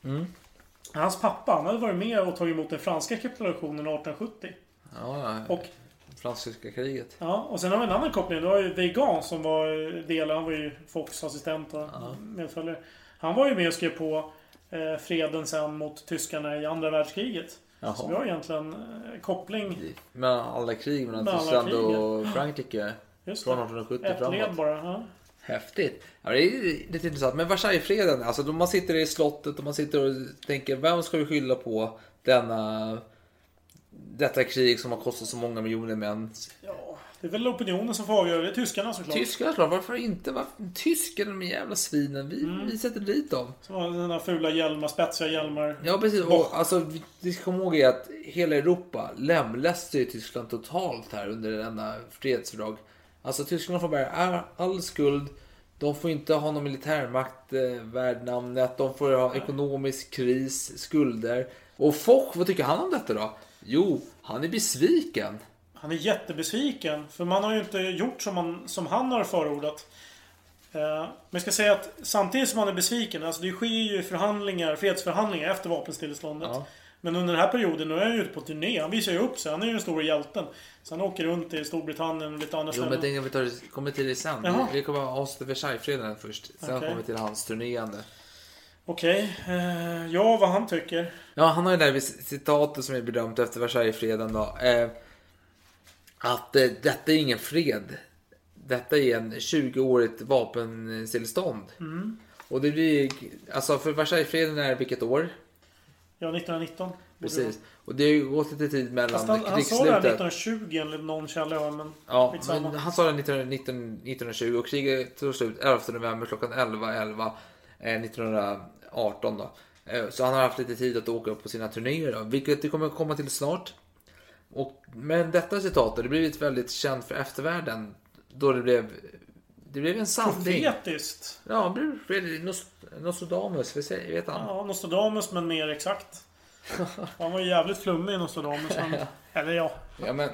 Hans pappa, han hade varit med och tagit emot den franska kapitulationen 1870. ja, ja. Och Franska kriget. Ja, och sen har vi en annan koppling. Det var ju Vegan som var del, han var ju Fox assistent och medföljare. Han var ju med och skrev på eh, freden sen mot tyskarna i andra världskriget. Jaha. Så vi har egentligen eh, koppling. Mellan alla krig mellan Tyskland och Frankrike. Just Från det. 1870 Ett led framåt. bara. Ja. Häftigt. Ja, det är lite intressant. Men Versaillesfreden, alltså då man sitter i slottet och man sitter och tänker vem ska vi skylla på denna detta krig som har kostat så många miljoner män. ja, det är väl opinionen som får avgöra. Det är tyskarna såklart. Tyskarna såklart, varför inte? Varför? Tyskarna, de jävla svinen. Vi, Mm. vi sätter dit dem. Som har sina fula hjälmar, spetsiga hjälmar. Ja precis, och alltså vi- ska komma ihåg att hela Europa lemläste ju Tyskland totalt här under denna fredsfördrag. Alltså Tyskland får bära all- all skuld. De får inte ha någon militärmakt eh, värd namnet. De får ha ekonomisk kris, skulder. Och Foch, vad tycker han om detta då? Jo, han är besviken. Han är jättebesviken. För man har ju inte gjort som, man, som han har förordat. Eh, Men jag ska säga att samtidigt som han är besviken, alltså det sker ju förhandlingar, fredsförhandlingar efter vapenstilleståndet. Ja. Men under den här perioden, nu är han ju ute på turné. Han visar ju upp sig. Han är ju den stora hjälten. Så han åker runt i Storbritannien och lite andra Jo, men ställen. tänk om vi tar, kommer till det sen. Jaha. Vi kommer att avsluta Versaillesfreden först. Sen Okej. kommer vi till hans turnerande. Okej. eh, ja, vad han tycker. Ja, han har ju det där citatet som är bedömt efter Versaillesfreden då. Att eh, detta är ingen fred. Detta är en 20-årigt vapenstillestånd. Och Och det blir, alltså för Versaillesfreden är vilket år? Ja, 1919. borde det Precis. Och det har ju gått lite tid vara. Fast mellan han, han sa det här krigsslutet. 1920 enligt någon källa jag men Ja, men han sa det 19, 19, 1920 och kriget tog slut 11 november klockan 11.11 eh, 1918 då. Eh, så han har haft lite tid att åka upp på sina turnéer då, vilket det kommer komma till snart. Och, men detta citat, det blivit väldigt känt för eftervärlden då det blev det blev en sanning. Profetiskt. Ja, det blev Nos- Nostradamus, vet han. Ja, Nostradamus men mer exakt. Han var ju jävligt flummig Nostradamus. Han, eller ja. Ja, men,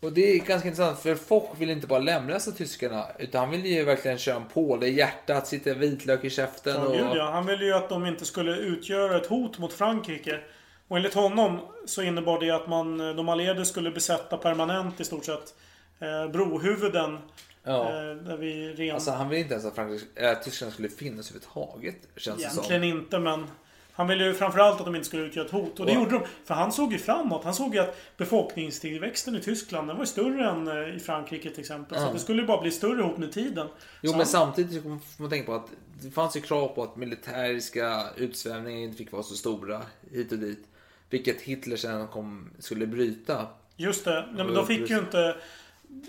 och det är ganska intressant för Foch vill inte bara lemlästa tyskarna utan han vill ju verkligen köra en påle i hjärtat, sitta vitlök i käften. Ja, och, gud, ja. Han ville ju att de inte skulle utgöra ett hot mot Frankrike. Och enligt honom så innebar det att man, de allierade skulle besätta permanent i stort sett eh, brohuvuden. Ja. Eh, där vi ren... Alltså han vill inte ens att Frankrike, äh, Tyskland skulle finnas överhuvudtaget. Känns det som. Egentligen inte men han ville ju framförallt att de inte skulle utgöra ett hot. Och det Ja. gjorde de. För han såg ju framåt. Han såg ju att befolkningstillväxten i Tyskland den var ju större än eh, i Frankrike till exempel. Så Ja. att det skulle ju bara bli större hot med tiden. Jo Så men han, samtidigt så får man tänka på att det fanns ju krav på att militäriska utsvävningar inte fick vara så stora hit och dit. Vilket Hitler sen kom, skulle bryta. Just det. Nej, men de fick ju inte...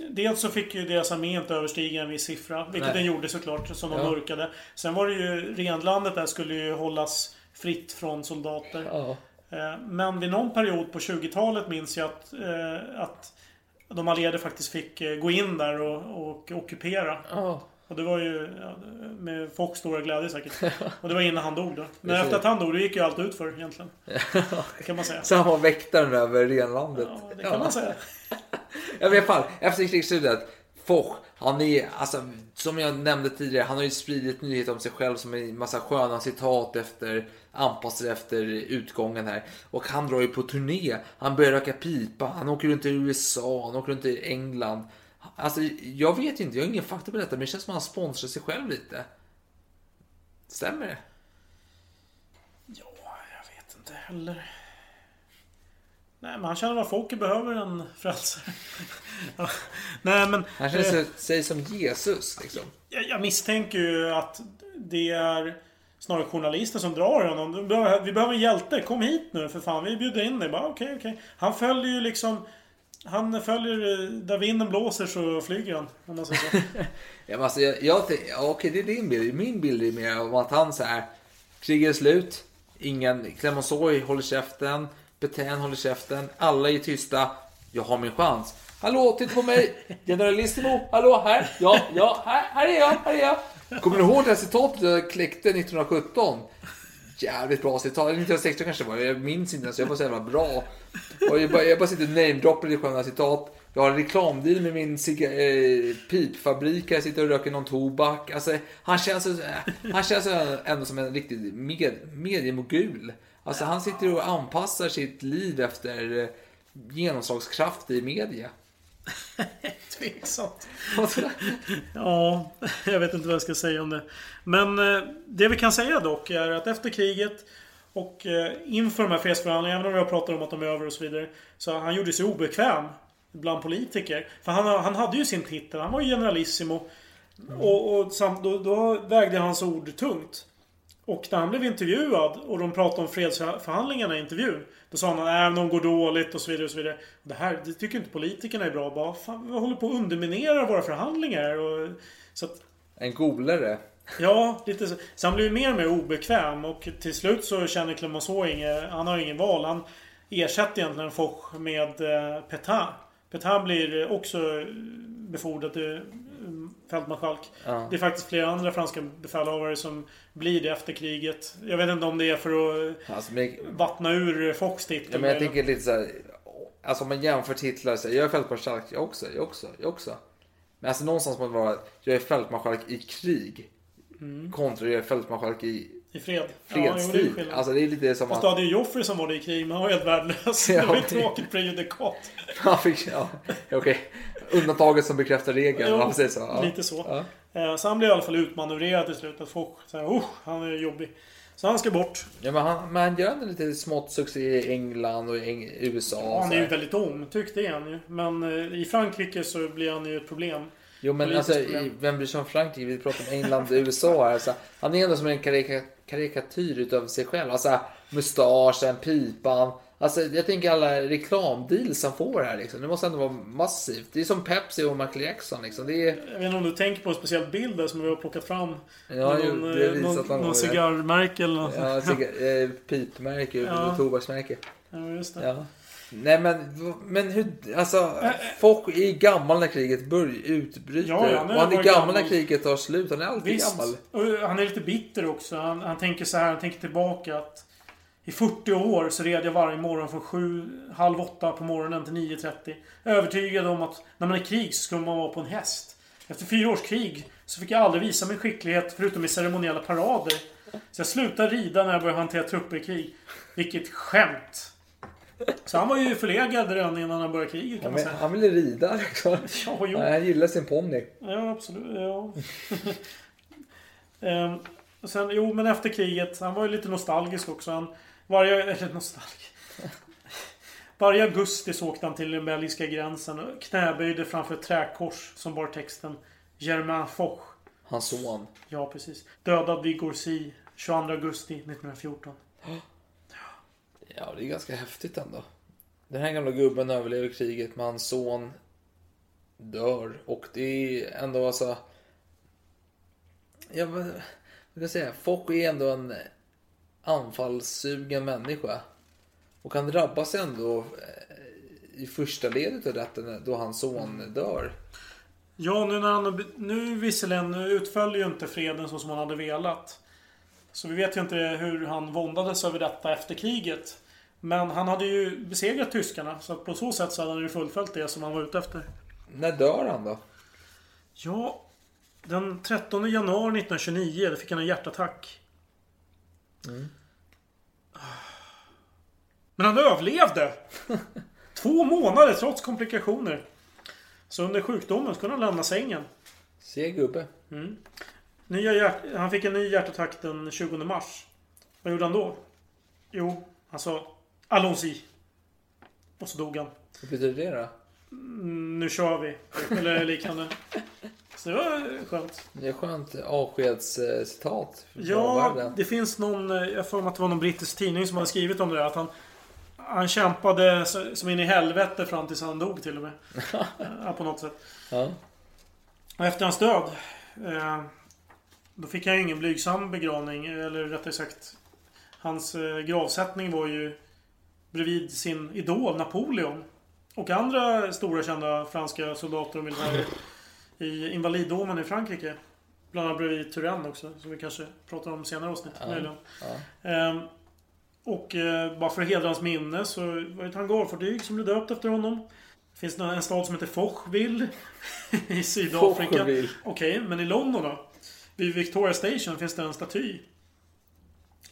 Dels så fick ju deras armé inte överstiga en viss siffra. Vilket Nej. den gjorde såklart, som de Ja. mörkade. Sen var det ju... Renlandet där skulle ju hållas fritt från soldater. Ja. Eh, Men vid någon period på 20-talet minns jag att, eh, att de allierade faktiskt fick eh, gå in där och, och ockupera. Ja. Och det var ju ja, med folks stora glädje säkert. Och det var innan han dog då. Men Precis. efter att han dog, då gick ju allt ut för egentligen. Kan man säga. Så han var väktaren över renlandet. Ja, det kan man säga. Ja, i alla fall, efter krigsslutet. Foch, han är, alltså, som jag nämnde tidigare, han har ju spridit nyheter om sig själv som en massa sköna citat efter, anpassade efter utgången här. Och han drar ju på turné, han börjar röka pipa, han åker runt i USA, han åker runt i England. Alltså, jag vet inte, jag har ingen fakta på detta, men det känns som att han sponsrar sig själv lite. Stämmer det? Ja, jag vet inte heller. Nej, men han känner vad folket behöver en frälsare. Ja. Nej, men... Han känner eh, sig, sig som Jesus, liksom. Jag, jag misstänker ju att det är snarare journalister som drar honom. Vi behöver- en hjälte. Kom hit nu för fan. Vi bjuder in dig. Bara Okej, okej. Han följer ju liksom... Han följer... Där vinden blåser så flyger han. Om man säger så. Ja, men alltså, jag, jag, okej, okay, okej, det är din bild. Min bild är mer av att han så här. Kriget är slut. Ingen, Clemenceau håller käften. Petain håller käften. Alla är tysta. Jag har min chans. Hallå, titta på mig! Generalissimo, hallå, här! Ja, ja, här, här är jag, här är jag! Kommer ni ihåg det här citatet jag kläckte 1917? Jävligt bra citat. Eller 1916 kanske det var. Jag minns inte ens. Jag var så jävla bra. Och jag, bara, jag bara sitter och namedroppar lite sköna citat. Jag har en reklamdeal med min eh, pipfabrik. Jag sitter och röker någon tobak. Alltså, han känns, så- han känns så ändå som en riktig med, mediemogul. Alltså, han sitter och anpassar sitt liv efter eh, genomslagskraft i media. Tveksamt. Ja, jag vet inte vad jag ska säga om det. Men eh, det vi kan säga dock är att efter kriget och eh, inför de här fredsförhandlingarna, även om jag pratar om att de är över och så vidare. Så han gjorde sig obekväm bland politiker. För han, han hade ju sin titel. Han var ju generalissimo. Och, och samt, då, då vägde hans ord tungt. Och när han blev intervjuad och de pratade om fredsförhandlingarna i intervjun. Då sa han att äh, de går dåligt och så vidare. Och så vidare. Det här det tycker inte politikerna är bra. Bara, fan, vi håller på att underminera våra förhandlingar. Och, så att, En golare. Ja, lite så. Så han blev mer och mer obekväm. Och till slut så känner Clemenceau inget, han har ingen val. Han ersätter egentligen Foch med eh, Petain. Petain blir också befordrad till eh, fältmarskalk. Ja. Det är faktiskt flera andra franska befälhavare som blir det efter kriget. Jag vet inte om det är för att Alltså, men, vattna ur Fox titel. Ja, men jag tänker lite så här. Alltså om man jämför titlar. Så här, jag är fältmarskalk, jag också, jag också, jag också. Men alltså någonstans måste det vara. Jag är fältmarskalk i krig. Kontra jag är fältmarskalk i I fred. Mm. Ja, det fredstid. alltså det är lite som Fast att... du hade ju Joffrey som var det i krig, men han var helt värdelös. Ja, det var ju det- tråkigt prejudikat. Ja, okej. Undantaget som bekräftar regeln. man säger så. Ja. Lite så. Ja. Eh, Så han blev i alla fall utmanövrerad till slut. Att folk säger oh, han är jobbig. Så han ska bort. Ja, men han, men han gör en lite smått succé i England och i USA. Ja, han är ju väldigt omtyckt, det är han ju. Men eh, i Frankrike så blir han ju ett problem. Jo men alltså, i- vem bryr sig om Frankrike? Vi pratar om England och USA här. Så han är ändå som en karika, karikatyr utav sig själv. Alltså mustaschen, pipan. Alltså jag tänker alla reklamdeals han får här liksom. Det måste ändå vara massivt. Det är som Pepsi och Michael Jackson liksom. Det är... Jag vet inte om du tänker på en speciell bild där som vi har plockat fram. Ja, någon, det eh, någon, någon cigarrmärke eller något. Ja, ciga- eh, pipmärke Ja. tobaksmärke. Ja, just det. Ja. Nej men, men hur, alltså folk är gammal när kriget börj, utbryter. Ja, ja, och han är var gammal när gammal. kriget tar slut. Han är alltid Visst. gammal. Och han är lite bitter också. Han, han tänker så här, han tänker tillbaka att i 40 år så red jag varje morgon från 7, halv 8 på morgonen till 9.30. Övertygad om att när man är i krig så ska man vara på en häst. Efter fyra års krig så fick jag aldrig visa min skicklighet förutom i ceremoniella parader. Så jag slutade rida när jag började hantera trupper i krig. Vilket skämt! Så han var ju förlegad redan innan han började kriget kan Han, man säga. han ville rida liksom. Ja, jo. Han gillar sin ponny. Ja, absolut. Ja. Ehm, sen, jo, men efter kriget. Han var ju lite nostalgisk också. Han, varje, eller nostalgisk. Varje augusti så åkte han till den belgiska gränsen och knäböjde framför ett träkors som bar texten Germain Foch. Hans son. Ja, precis. Dödad vid Gorcy 22 augusti 1914. Ja, det är ganska häftigt ändå. Den här gamla gubben överlever kriget men hans son dör. Och det är ändå alltså... Ja, vad ska jag säga? Fock är ändå en anfallssugen människa. Och han drabbas ändå eh, i första ledet av detta då hans son dör. Ja, nu när han... Nu visserligen nu utföll ju inte freden så som han hade velat. Så vi vet ju inte hur han våndades över detta efter kriget. Men han hade ju besegrat tyskarna. Så på så sätt så hade han ju fullföljt det som han var ute efter. När dör han då? Ja, den 13 januari 1929 då fick han en hjärtattack. Men han överlevde! Två månader trots komplikationer. Så under sjukdomen kunde han lämna sängen. Se gubbe. Nya han fick en ny hjärtattack den 20 mars. Vad gjorde han då? Jo, han sa Allons-y. Och så dog han. Vad betyder det då? Mm, Nu kör vi. Eller liknande. Så det var skönt. Det är skönt avskedscitat. Ja, det finns någon... Jag får mig att det var någon brittisk tidning som hade skrivit om det där. Att han, han kämpade som in i helvete fram tills han dog till och med. På något sätt. Ja. Och efter hans död. Eh, då fick han ju ingen blygsam begravning. Eller rättare sagt. Hans eh, gravsättning var ju bredvid sin idol Napoleon. Och andra stora kända franska soldater och militärer. I Invaliddomen i Frankrike. Bland annat bredvid Turenne också. Som vi kanske pratar om senare avsnitt. möjligen. Ehm, och eh, bara för att hedra hans minne så var det ett hangarfartyg som blev döpt efter honom. Det finns en stad som heter Fochville i Sydafrika. Okej, men i London då? Vid Victoria Station finns det en staty.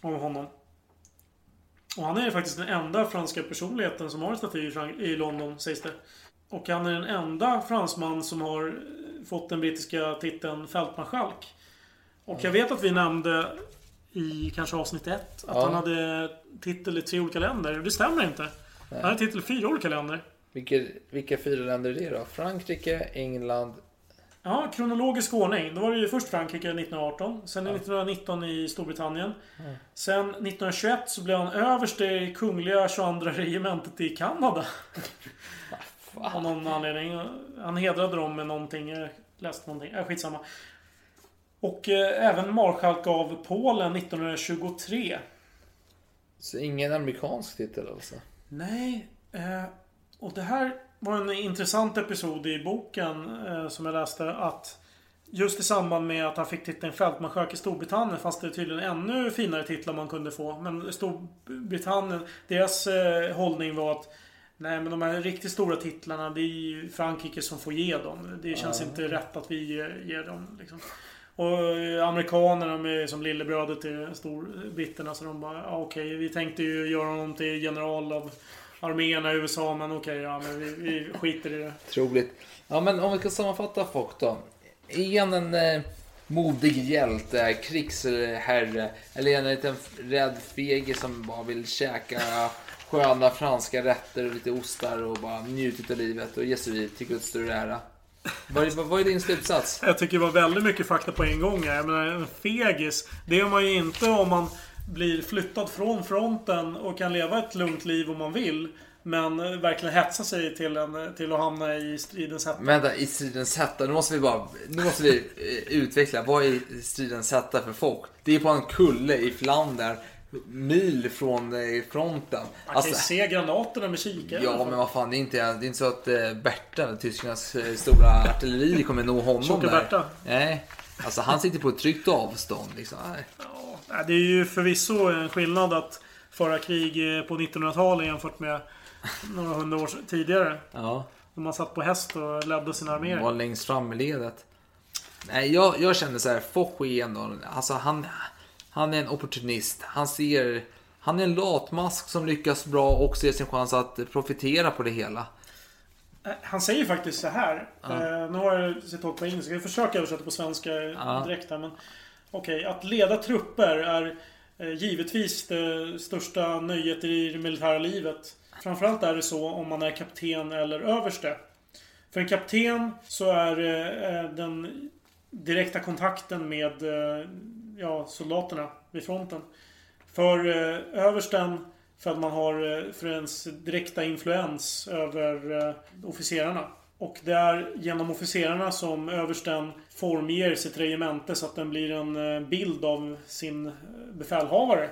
Av honom. Och han är faktiskt den enda franska personligheten som har en staty i London, sägs det. Och han är den enda fransman som har fått den brittiska titeln fältmarskalk. Och jag vet att vi nämnde i kanske avsnitt ett att Ja. han hade titel i tre olika länder. Det stämmer inte. Han hade titel i fyra olika länder. Vilka, vilka fyra länder är det då? Frankrike, England. Ja, kronologisk ordning. Då var det ju först Frankrike 1918. Sen 1919 i Storbritannien. Sen 1921 så blev han överste i Kungliga 22 regementet i Kanada. Av någon anledning. Han hedrade dem med någonting. Jag läste någonting. Äh, skitsamma. Och eh, även marskalk av Polen 1923. Så ingen amerikansk titel alltså? Nej. Eh, och det här var en intressant episod i boken eh, som jag läste. Att just i samband med att han fick titeln fältmarskalk i Storbritannien fanns det tydligen ännu finare titlar man kunde få. Men Storbritannien, deras eh, hållning var att Nej men de här riktigt stora titlarna det är ju Frankrike som får ge dem. Det känns inte rätt att vi ger, ger dem. Liksom. Och eh, amerikanerna är som lillebrödet till storbritterna så de bara ja, okej vi tänkte ju göra honom till general av arméerna i USA men okej ja men vi, vi skiter i det. Troligt. Ja men om vi ska sammanfatta Fock då. Är han en eh, modig hjälte, krigsherre eller är han en liten rädd fege som bara vill käka sköna franska rätter och lite ostar och bara njuta av livet och ge sig vid till Guds större ära? Vad är, vad är din slutsats? Jag tycker det var väldigt mycket fakta på en gång. här. Jag menar, en fegis. Det är man ju inte om man blir flyttad från fronten och kan leva ett lugnt liv om man vill. Men verkligen hetsa sig till, en, till att hamna i stridens hetta. Vänta, i stridens hetta. Nu måste vi bara nu måste vi eh, utveckla. Vad är stridens hetta för folk? Det är på en kulle i Flandern. Mil från eh, fronten. Man kan ju se granaterna med kikare. Alltså- Ja, men vad fan, det är inte, det är inte så att eh, Berta, tyskarnas stora artilleri, kommer nå honom Tjocka där. Berta. Nej, alltså han sitter på ett tryggt avstånd liksom. Ja, Det är ju förvisso en skillnad att föra krig eh, på 1900-talet jämfört med några hundra år tidigare. Ja, När man satt på häst och ledde sina arméer. var längst fram i ledet. Nej, jag, jag känner så här, Foch är ändå, alltså han, han är en opportunist. Han ser, han är en latmask som lyckas bra och ser sin chans att profitera på det hela. Eh, Han säger faktiskt så här. Eh, nu har jag citat på engelska. Jag försöker översätta på svenska direkt här. Men okej, att leda trupper är eh, givetvis det största nöjet i det militära livet. Framförallt är det så om man är kapten eller överste. För en kapten så är eh, eh, den direkta kontakten med ja, soldaterna vid fronten. För översten för att man har för ens direkta influens över officerarna. Och det är genom officerarna som översten formger sitt regemente så att den blir en eh, bild av sin eh, befälhavare.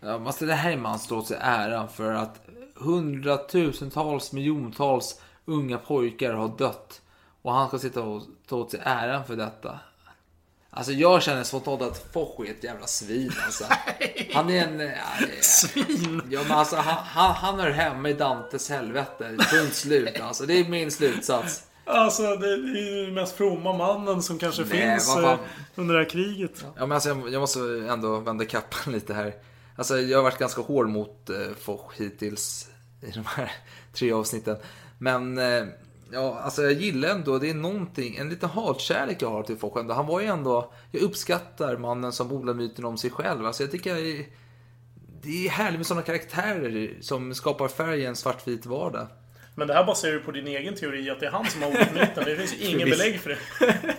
Ja, men alltså det här är man står sig äran för att hundratusentals, miljontals unga pojkar har dött. Och han ska sitta och ta åt sig äran för detta. Alltså jag känner spontant att Foch är ett jävla svin alltså. Han är en... Svin! Ja men alltså han, han, han hör hemma i Dantes helvete. Punkt slut alltså. Det är min slutsats. Alltså det är ju den mest fromma mannen som kanske Nej, finns eh, under det här kriget. Ja men alltså jag, jag måste ändå vända kappan lite här. Alltså jag har varit ganska hård mot eh, Foch hittills i de här tre avsnitten. Men eh, ja, alltså jag gillar ändå, det är någonting, en liten hatkärlek jag har till Foch ändå. Han var ju ändå, jag uppskattar mannen som odlar myten om sig själv. Alltså jag tycker jag det är härligt med sådana karaktärer som skapar färg i en svartvit vardag. Men det här baserar ju på din egen teori att det är han som har odlat myten. Det finns ju ingen belägg för det.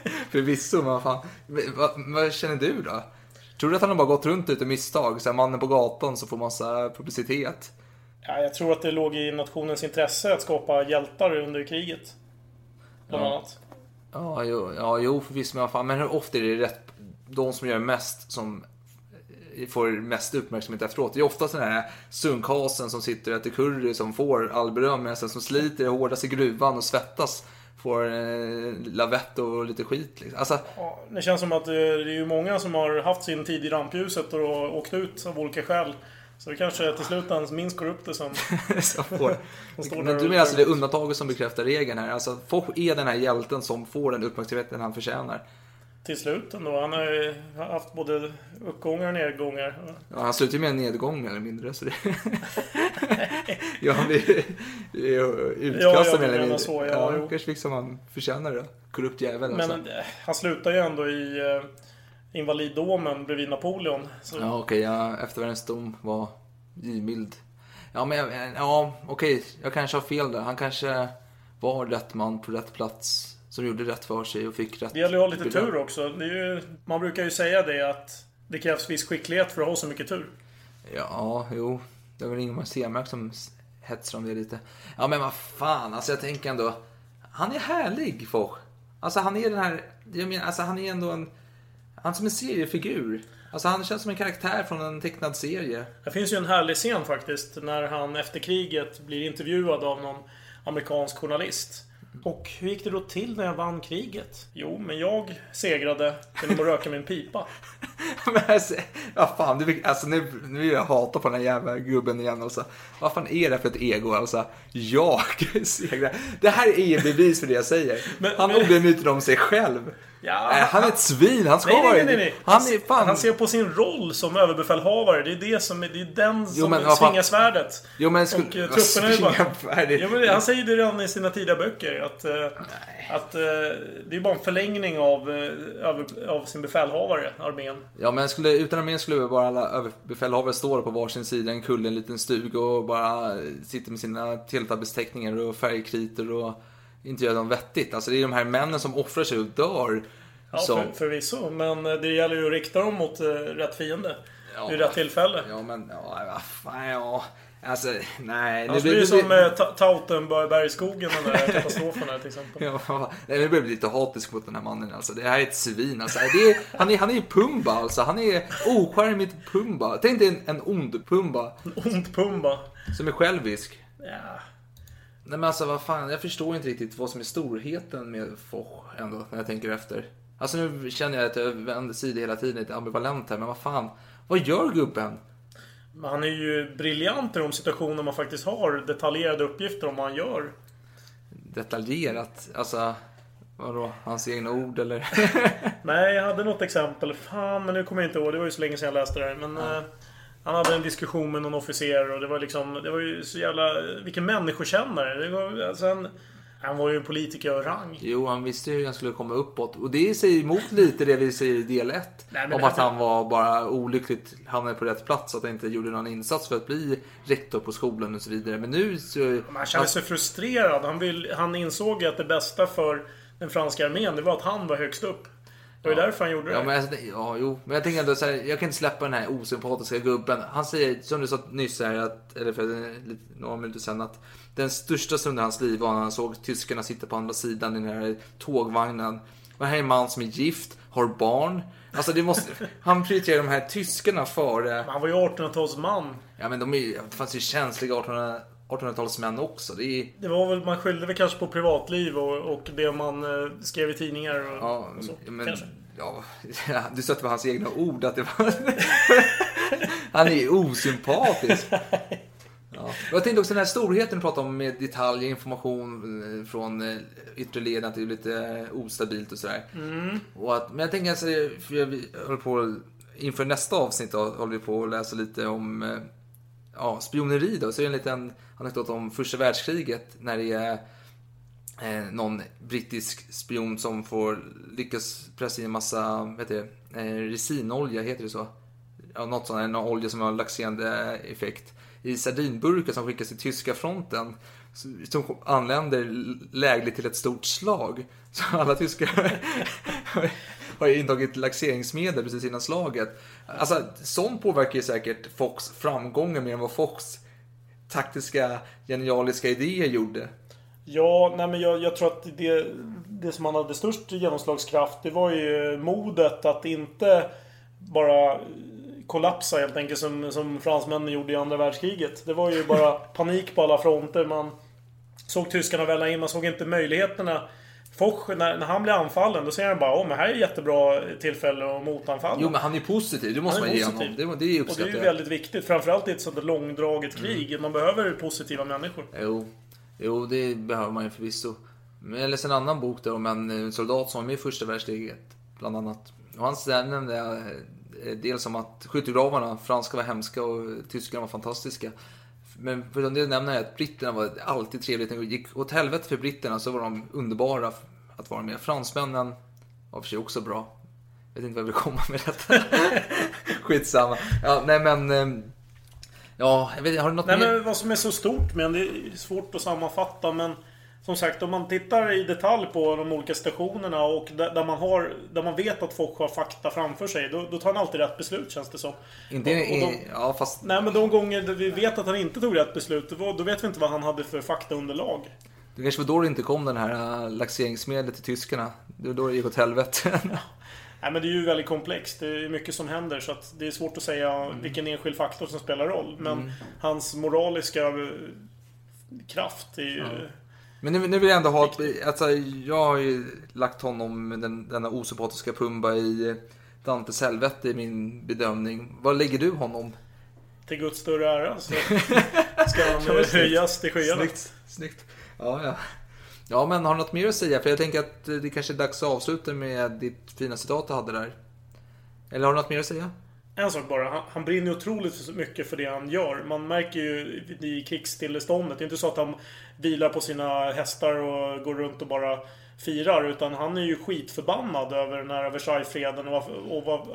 Förvisso, men vad fan. Vad, vad känner du då? Tror du att han har bara gått runt ute misstag? Så här, mannen på gatan så får massa publicitet. Ja, jag tror att det låg i nationens intresse att skapa hjältar under kriget. Bland Ja. annat. Ja, jo, ja, jo förvisso, men fan. Men hur ofta är det rätt, de som gör mest som får mest uppmärksamhet efteråt. Det är ofta sådana här sunkhasen som sitter och äter curry som får all beröm, medan den som sliter hårdast i gruvan och svettas får eh, lavett och lite skit. Liksom. Alltså, Ja, det känns som att eh, det är ju många som har haft sin tid i rampljuset och åkt ut av olika skäl. Så det kanske till slut hans minst korrupte som... som får. som Men du menar alltså det är undantaget som bekräftar regeln här? Alltså Foch är den här hjälten som får den uppmärksamheten han förtjänar. Till slut ändå. Han har ju haft både uppgångar och nedgångar. Ja, han slutar ju med en nedgång mer eller mindre. Så det... ja, han blir utkastad Ja, ja, mer eller mindre. så, ja, jo. kanske fick som han förtjänar det. Korrupt jävel alltså. Men eh, han slutar ju ändå i eh, invaliddomen bredvid Napoleon. Så Ja, okej. ja, eftervärldens dom var givmild. Ja, men ja, okej. Jag kanske har fel där. Han kanske var rätt man på rätt plats. Som gjorde rätt för sig och fick rätt. Det gäller att ha lite tur också. Ju, man brukar ju säga det att det krävs viss skicklighet för att ha så mycket tur. Ja, jo. Det var väl Ingemar Stenmark som hetsade om det lite. Ja, men vad fan. Alltså jag tänker ändå. Han är härlig, Foch. Alltså han är den här... Jag menar, alltså han är ändå en... Han är som en seriefigur. Alltså han känns som en karaktär från en tecknad serie. Det finns ju en härlig scen faktiskt när han efter kriget blir intervjuad av någon amerikansk journalist. Och hur gick det då till när jag vann kriget? Jo, men jag segrade genom att röka min pipa. Men alltså, vad fan, du, alltså nu, nu vill jag hata på den här jävla gubben igen alltså. Vad fan är det för ett ego alltså? Jag segrar. Det här är bevis för det jag säger. Men- han men- odlar myter om sig själv. Ja, Nej, han är ett svin, han ska Nej, nej, vara... nej, nej. Han är fan... Han ser på sin roll som överbefälhavare. Det är det som det är den som men vad fan- svingar svärdet. Jo men skulle... Och eh, vad trupperna är bara... men han säger det redan i sina tidiga böcker. Att, eh, att eh, det är bara en förlängning av, eh, av, av sin befälhavare, armén. Ja men skulle, utan armén skulle bara alla överbefälhavare stå på varsin sida en kulle, en liten stuga och bara sitta med sina teletabbestäckningar och färgkritor och inte göra dem vettigt. Alltså det är de här männen som offrar sig och dör. Ja, som, för, förvisso. Men eh, det gäller ju att rikta dem mot eh, rätt fiende. Ja. Vid rätt tillfälle. Ja men, ja, fan, ja. Alltså, nej. Annars blir det som eh, Ta- Tautenbergskogen, den där katastrofen här till exempel. Ja, nej, jag börjar bli lite hatisk mot den här mannen. Alltså. Det här är ett svin. Alltså. Det är, han, är, han är Pumba alltså. Han är ocharmigt Pumba. Tänk dig en, en ond Pumba. Ont Pumba. Som är självisk. Ja. Nej men alltså vad fan, jag förstår inte riktigt vad som är storheten med Foch ändå, när jag tänker efter. Alltså nu känner jag att jag vänder sida hela tiden, lite ambivalent här, men vad fan. Vad gör gubben? Han är ju briljant i de situationer man faktiskt har detaljerade uppgifter om vad han gör. Detaljerat, alltså. Vadå, hans egna ord eller? Nej, jag hade något exempel. Fan, men nu kommer jag inte ihåg. Det var ju så länge sedan jag läste det här. Men eh, han hade en diskussion med någon officer och det var liksom... Det var ju så jävla... Vilken människokännare. Det var, alltså, han, han var ju en politiker av rang. Jo, han visste ju hur han skulle komma uppåt. Och det säger emot lite det vi säger i del 1. Nej, men Om att han var bara olyckligt hamnade på rätt plats. Att han inte gjorde någon insats för att bli rektor på skolan och så vidare. Men nu så... Men han kände sig frustrerad. Han, vill, han insåg att det bästa för den franska armén, det var att han var högst upp. Det var ju därför han gjorde det. Ja, men, alltså, det- ja, jo. men jag tänker ändå så här, jag kan inte släppa den här osympatiska gubben. Han säger, som du sa nyss här, att, eller för några minuter sedan, att den största stunden i hans liv var när han såg tyskarna sitta på andra sidan i den här tågvagnen. Och här är en man som är gift, har barn. Alltså det måste, han prioriterar de här tyskarna före... Han var ju 1800-talsman. Ja men de är, det fanns ju känsliga 1800 1800-talsmän också. Det är, Det var väl, man skyllde väl kanske på privatliv och, och det man eh, skrev i tidningar och, Ja, och så. men, kanske. ja, du stötte på hans egna ord att det var... Han är osympatisk. Ja. Jag tänkte också den här storheten du pratade om med detaljer, information eh, från eh, yttre leden, att det är lite ostabilt och sådär. Och att, men jag tänker alltså, för jag håller på, inför nästa avsnitt då, håller vi på att läsa lite om ja, spioneri då. Så är det en liten anekdot om första världskriget när det är eh, någon brittisk spion som får lyckas pressa in en massa, vad heter det, eh, resinolja, heter det så? Ja, något sånt, en olja som har laxerande effekt. I sardinburkar som skickas till tyska fronten. Som anländer lägligt till ett stort slag. Så alla tyskar har ju intagit laxeringsmedel precis innan slaget. Alltså, sånt påverkar ju säkert Fox framgångar mer än vad Fox taktiska, genialiska idéer gjorde. Ja, nej men jag, jag tror att det, det som han hade störst genomslagskraft, det var ju modet att inte bara kollapsa helt enkelt som, som fransmännen gjorde i andra världskriget. Det var ju bara panik på alla fronter. Man såg tyskarna välla in, man såg inte möjligheterna. Foch, när, när han blir anfallen, då säger han bara åh men här är ett jättebra tillfälle att motanfalla. Jo, men han är positiv. Det måste man är ge honom. Det, det Och det är ju väldigt viktigt. Framförallt i ett sådant långdraget krig. Man behöver positiva människor. Jo, jo, det behöver man ju förvisso. Men jag läste en annan bok där om en eh, soldat som var med i första världskriget, bland annat. Och han nämnde eh, dels om att skyttegravarna, franska var hemska och tyskarna var fantastiska. Men förutom det nämner jag att britterna var alltid trevligt. När det gick åt helvete för britterna så var de underbara att vara med. Fransmännen var för sig också bra. Jag vet inte vad jag vill komma med detta. Skitsamma. Ja, nej men... eh, Ja, jag vet har du något Nej mer? men vad som är så stort med den, det är svårt att sammanfatta men Som sagt, om man tittar i detalj på de olika stationerna och där, man har Där man vet att folk har fakta framför sig, då, då tar han alltid rätt beslut känns det som. Inte, Och- och de- ja, fast Nej men de gånger vi vet att han inte tog rätt beslut, då, vet vi inte vad han hade för faktaunderlag. Det kanske var då det inte kom den här äh, laxeringsmedlet till tyskarna. Det var då det gick åt helvete. Nej men det är ju väldigt komplext. Det är mycket som händer så att det är svårt att säga Mm. vilken enskild faktor som spelar roll. Men hans moraliska eh, kraft är ju... Men nu, nu vill jag ändå ha ett, alltså, Jag har ju lagt honom, den, denna osympatiska Pumba, i Dantes helvete i min bedömning. Var lägger du honom? Till Guds större ära så ska han eh, höjas till skyarna. Snyggt, snyggt. Ja, ja. Ja, men har du något mer att säga? För jag tänker att eh, det kanske är dags att avsluta med ditt fina citat du hade där. Eller har du något mer att säga? En sak bara. Han, han brinner ju otroligt mycket för det han gör. Man märker ju i krigsstilleståndet. Det är inte så att han vilar på sina hästar och går runt och bara firar. Utan han är ju skitförbannad över den här Versaillesfreden och, och vad,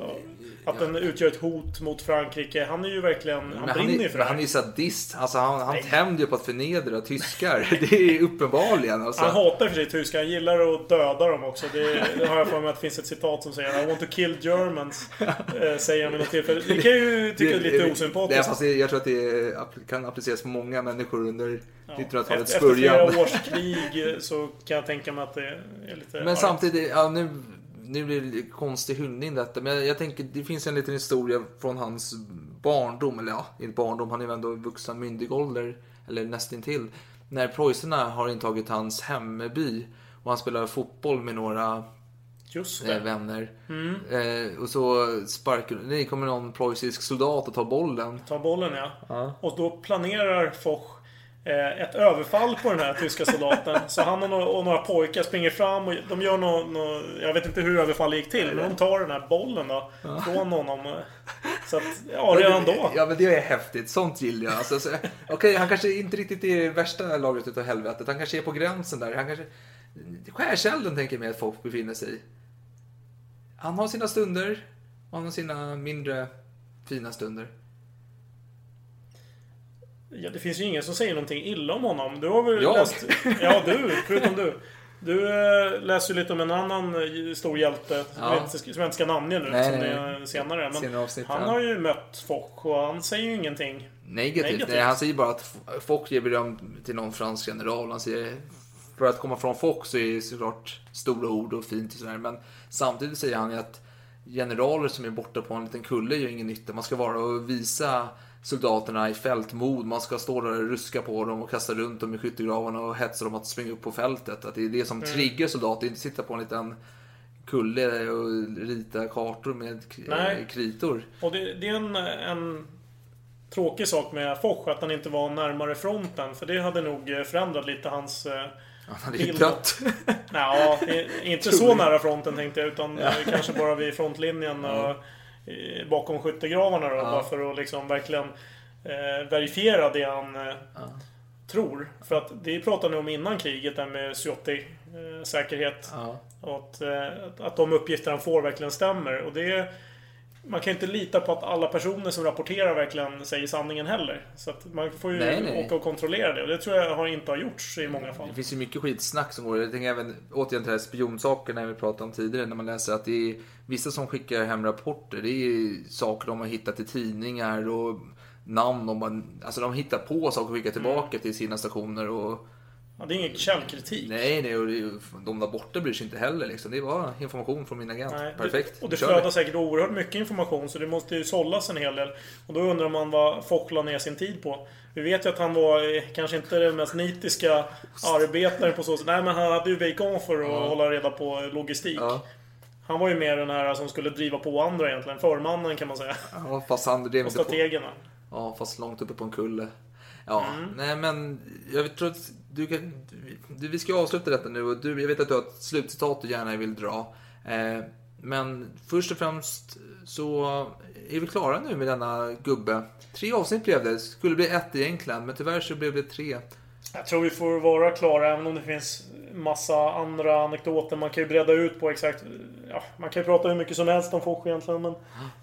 att den utgör ett hot mot Frankrike. Han är ju verkligen, han Men han, brinner ju för det han är ju sadist. Alltså han, han tänder ju på att förnedra tyskar. Det är uppenbarligen. Alltså. Han hatar och för sig tyskar. Han gillar att döda dem också. Det, det har jag för mig att det finns ett citat som säger I want to kill Germans. Eh, säger han vid något tillfälle. Det kan ju tycka är lite osympatiskt. fast det, jag tror att det kan appliceras på många människor under 1900-talets Efter, efter flera början. års krig så kan jag tänka mig att det är lite Men argt. samtidigt, ja, nu, nu blir det konstig hyllning detta. Men jag, jag tänker, det finns en liten historia från hans barndom. Eller ja, inte barndom, han är ju ändå vuxen myndig ålder. Eller nästintill. När preussarna har intagit hans hemby. Och han spelar fotboll med några Just eh, vänner. Mm. Eh, och så sparkar, nej, kommer någon preussisk soldat och tar bollen. Ta bollen ja. Ja. Och då planerar Foch eh, ett överfall på den här tyska soldaten. Så han och några, och några pojkar springer fram och de gör något... Nå, jag vet inte hur överfallet gick till, men de tar den här bollen då. Från honom. Så att, ja redan då. Ja men det är häftigt, sånt gillar jag. Alltså, så, Okej, han kanske inte riktigt är värsta laget utav helvetet. Han kanske är på gränsen där. Han kanske... Skärselden tänker jag mig att folk befinner sig i. Han har sina stunder han har sina mindre fina stunder. Ja, det finns ju ingen som säger någonting illa om honom. Du har väl Jag? läst... Ja, du. Förutom du. Du eh, läser ju lite om en annan eh, stor hjälte Ja. som jag inte ska namnge nu. Nej, som det är senare. Men Senare avsnitt, han har ju mött Foch och han säger ju ingenting. Negativt. Negativt. Nej, han säger bara att Fock ger beröm till någon fransk general. Han säger, för att komma från Fock så är det såklart stora ord och fint och sådär. Men samtidigt säger han ju att generaler som är borta på en liten kulle gör ingen nytta. Man ska vara och visa soldaterna i fältmod. Man ska stå där och ruska på dem och kasta runt dem i skyttegravarna och hetsa dem att springa upp på fältet. Att det är det som Mm. triggar soldater, inte sitta på en liten kulle och rita kartor med k- Nej. kritor. Och det, det är en, en tråkig sak med Foch att han inte var närmare fronten. För det hade nog eh, förändrat lite hans eh, Han hade ju dött. Ja, inte så nära fronten tänkte jag. Utan Ja. eh, kanske bara vid frontlinjen och eh, bakom skyttegravarna då. Ja. Bara för att liksom verkligen eh, verifiera det han eh, tror. För att det pratade ni om innan kriget, där med Ciotti eh, säkerhet. Ja. Och att, att de uppgifter han får verkligen stämmer. Och det man kan inte lita på att alla personer som rapporterar verkligen säger sanningen heller. Så att man får ju Nej, nej. åka och kontrollera det. Och det tror jag har inte har gjorts i många fall. Det finns ju mycket skitsnack som går. Jag tänker även återigen till det här spionsakerna vi pratade om tidigare. När man läser att det är vissa som skickar hem rapporter. Det är saker de har hittat i tidningar och namn. De, har, alltså de hittar på saker och skickar tillbaka till sina stationer. Och, Ja, det är ingen källkritik. nej, nej, och det, de där borta bryr sig inte heller. Liksom. Det var information från min agent. Nej, Perfekt. Det, och det flödar säkert oerhört mycket information så det måste ju sållas en hel del. Och då undrar man vad Foch la ner sin tid på. Vi vet ju att han var eh, kanske inte den mest nitiska arbetaren på så sätt. Nej men han hade ju Bacon för att Ja. hålla reda på logistik. Ja. Han var ju mer den här som skulle driva på andra egentligen. Förmannen kan man säga. Ja, fast han drev Och inte på. strategerna. Ja, fast långt uppe på en kulle. Ja, Mm. nej men jag tror att du kan, du, vi ska avsluta detta nu och du, jag vet att du har ett slutcitat du gärna vill dra. Eh, men först och främst så är vi klara nu med denna gubbe. Tre avsnitt blev det. Skulle bli ett egentligen, men tyvärr så blev det tre. Jag tror vi får vara klara även om det finns massa andra anekdoter man kan ju breda ut på exakt. Ja, man kan ju prata hur mycket som helst om Foch egentligen men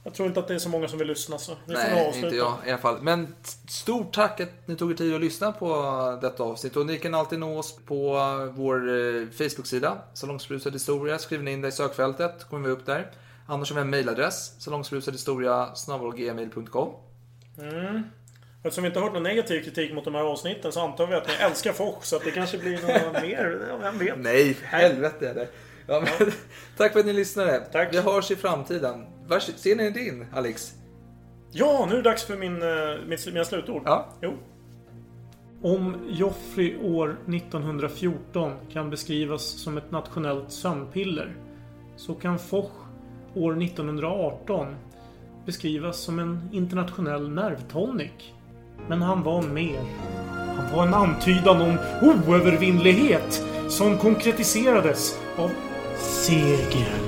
jag tror inte att det är så många som vill lyssna så får Nej, inte jag i alla fall. Men stort tack att ni tog er tid att lyssna på detta avsnitt. Och ni kan alltid nå oss på vår eh, Facebook-sida, Salongsberusad historia. Skriv in det i sökfältet, kommer vi upp där. Annars har vi en mejladress, salongsberusadhistoria gmail.com. Mm. Eftersom vi inte har hört någon negativ kritik mot de här avsnitten så antar vi att ni älskar Foch så att det kanske blir något mer. Vem vet? Nej, för helvete är det. Ja, men, tack för att ni lyssnade. Tack. Vi hörs i framtiden. Vars, ser ni din, Alex? Ja, nu är det dags för min, eh, min, mina slutord. Ja. Jo. Om Joffrey år 1914 kan beskrivas som ett nationellt sömnpiller så kan Foch år 1918 beskrivas som en internationell nervtonic. Men han var mer. Han var en antydan om oövervinnlighet som konkretiserades av seger.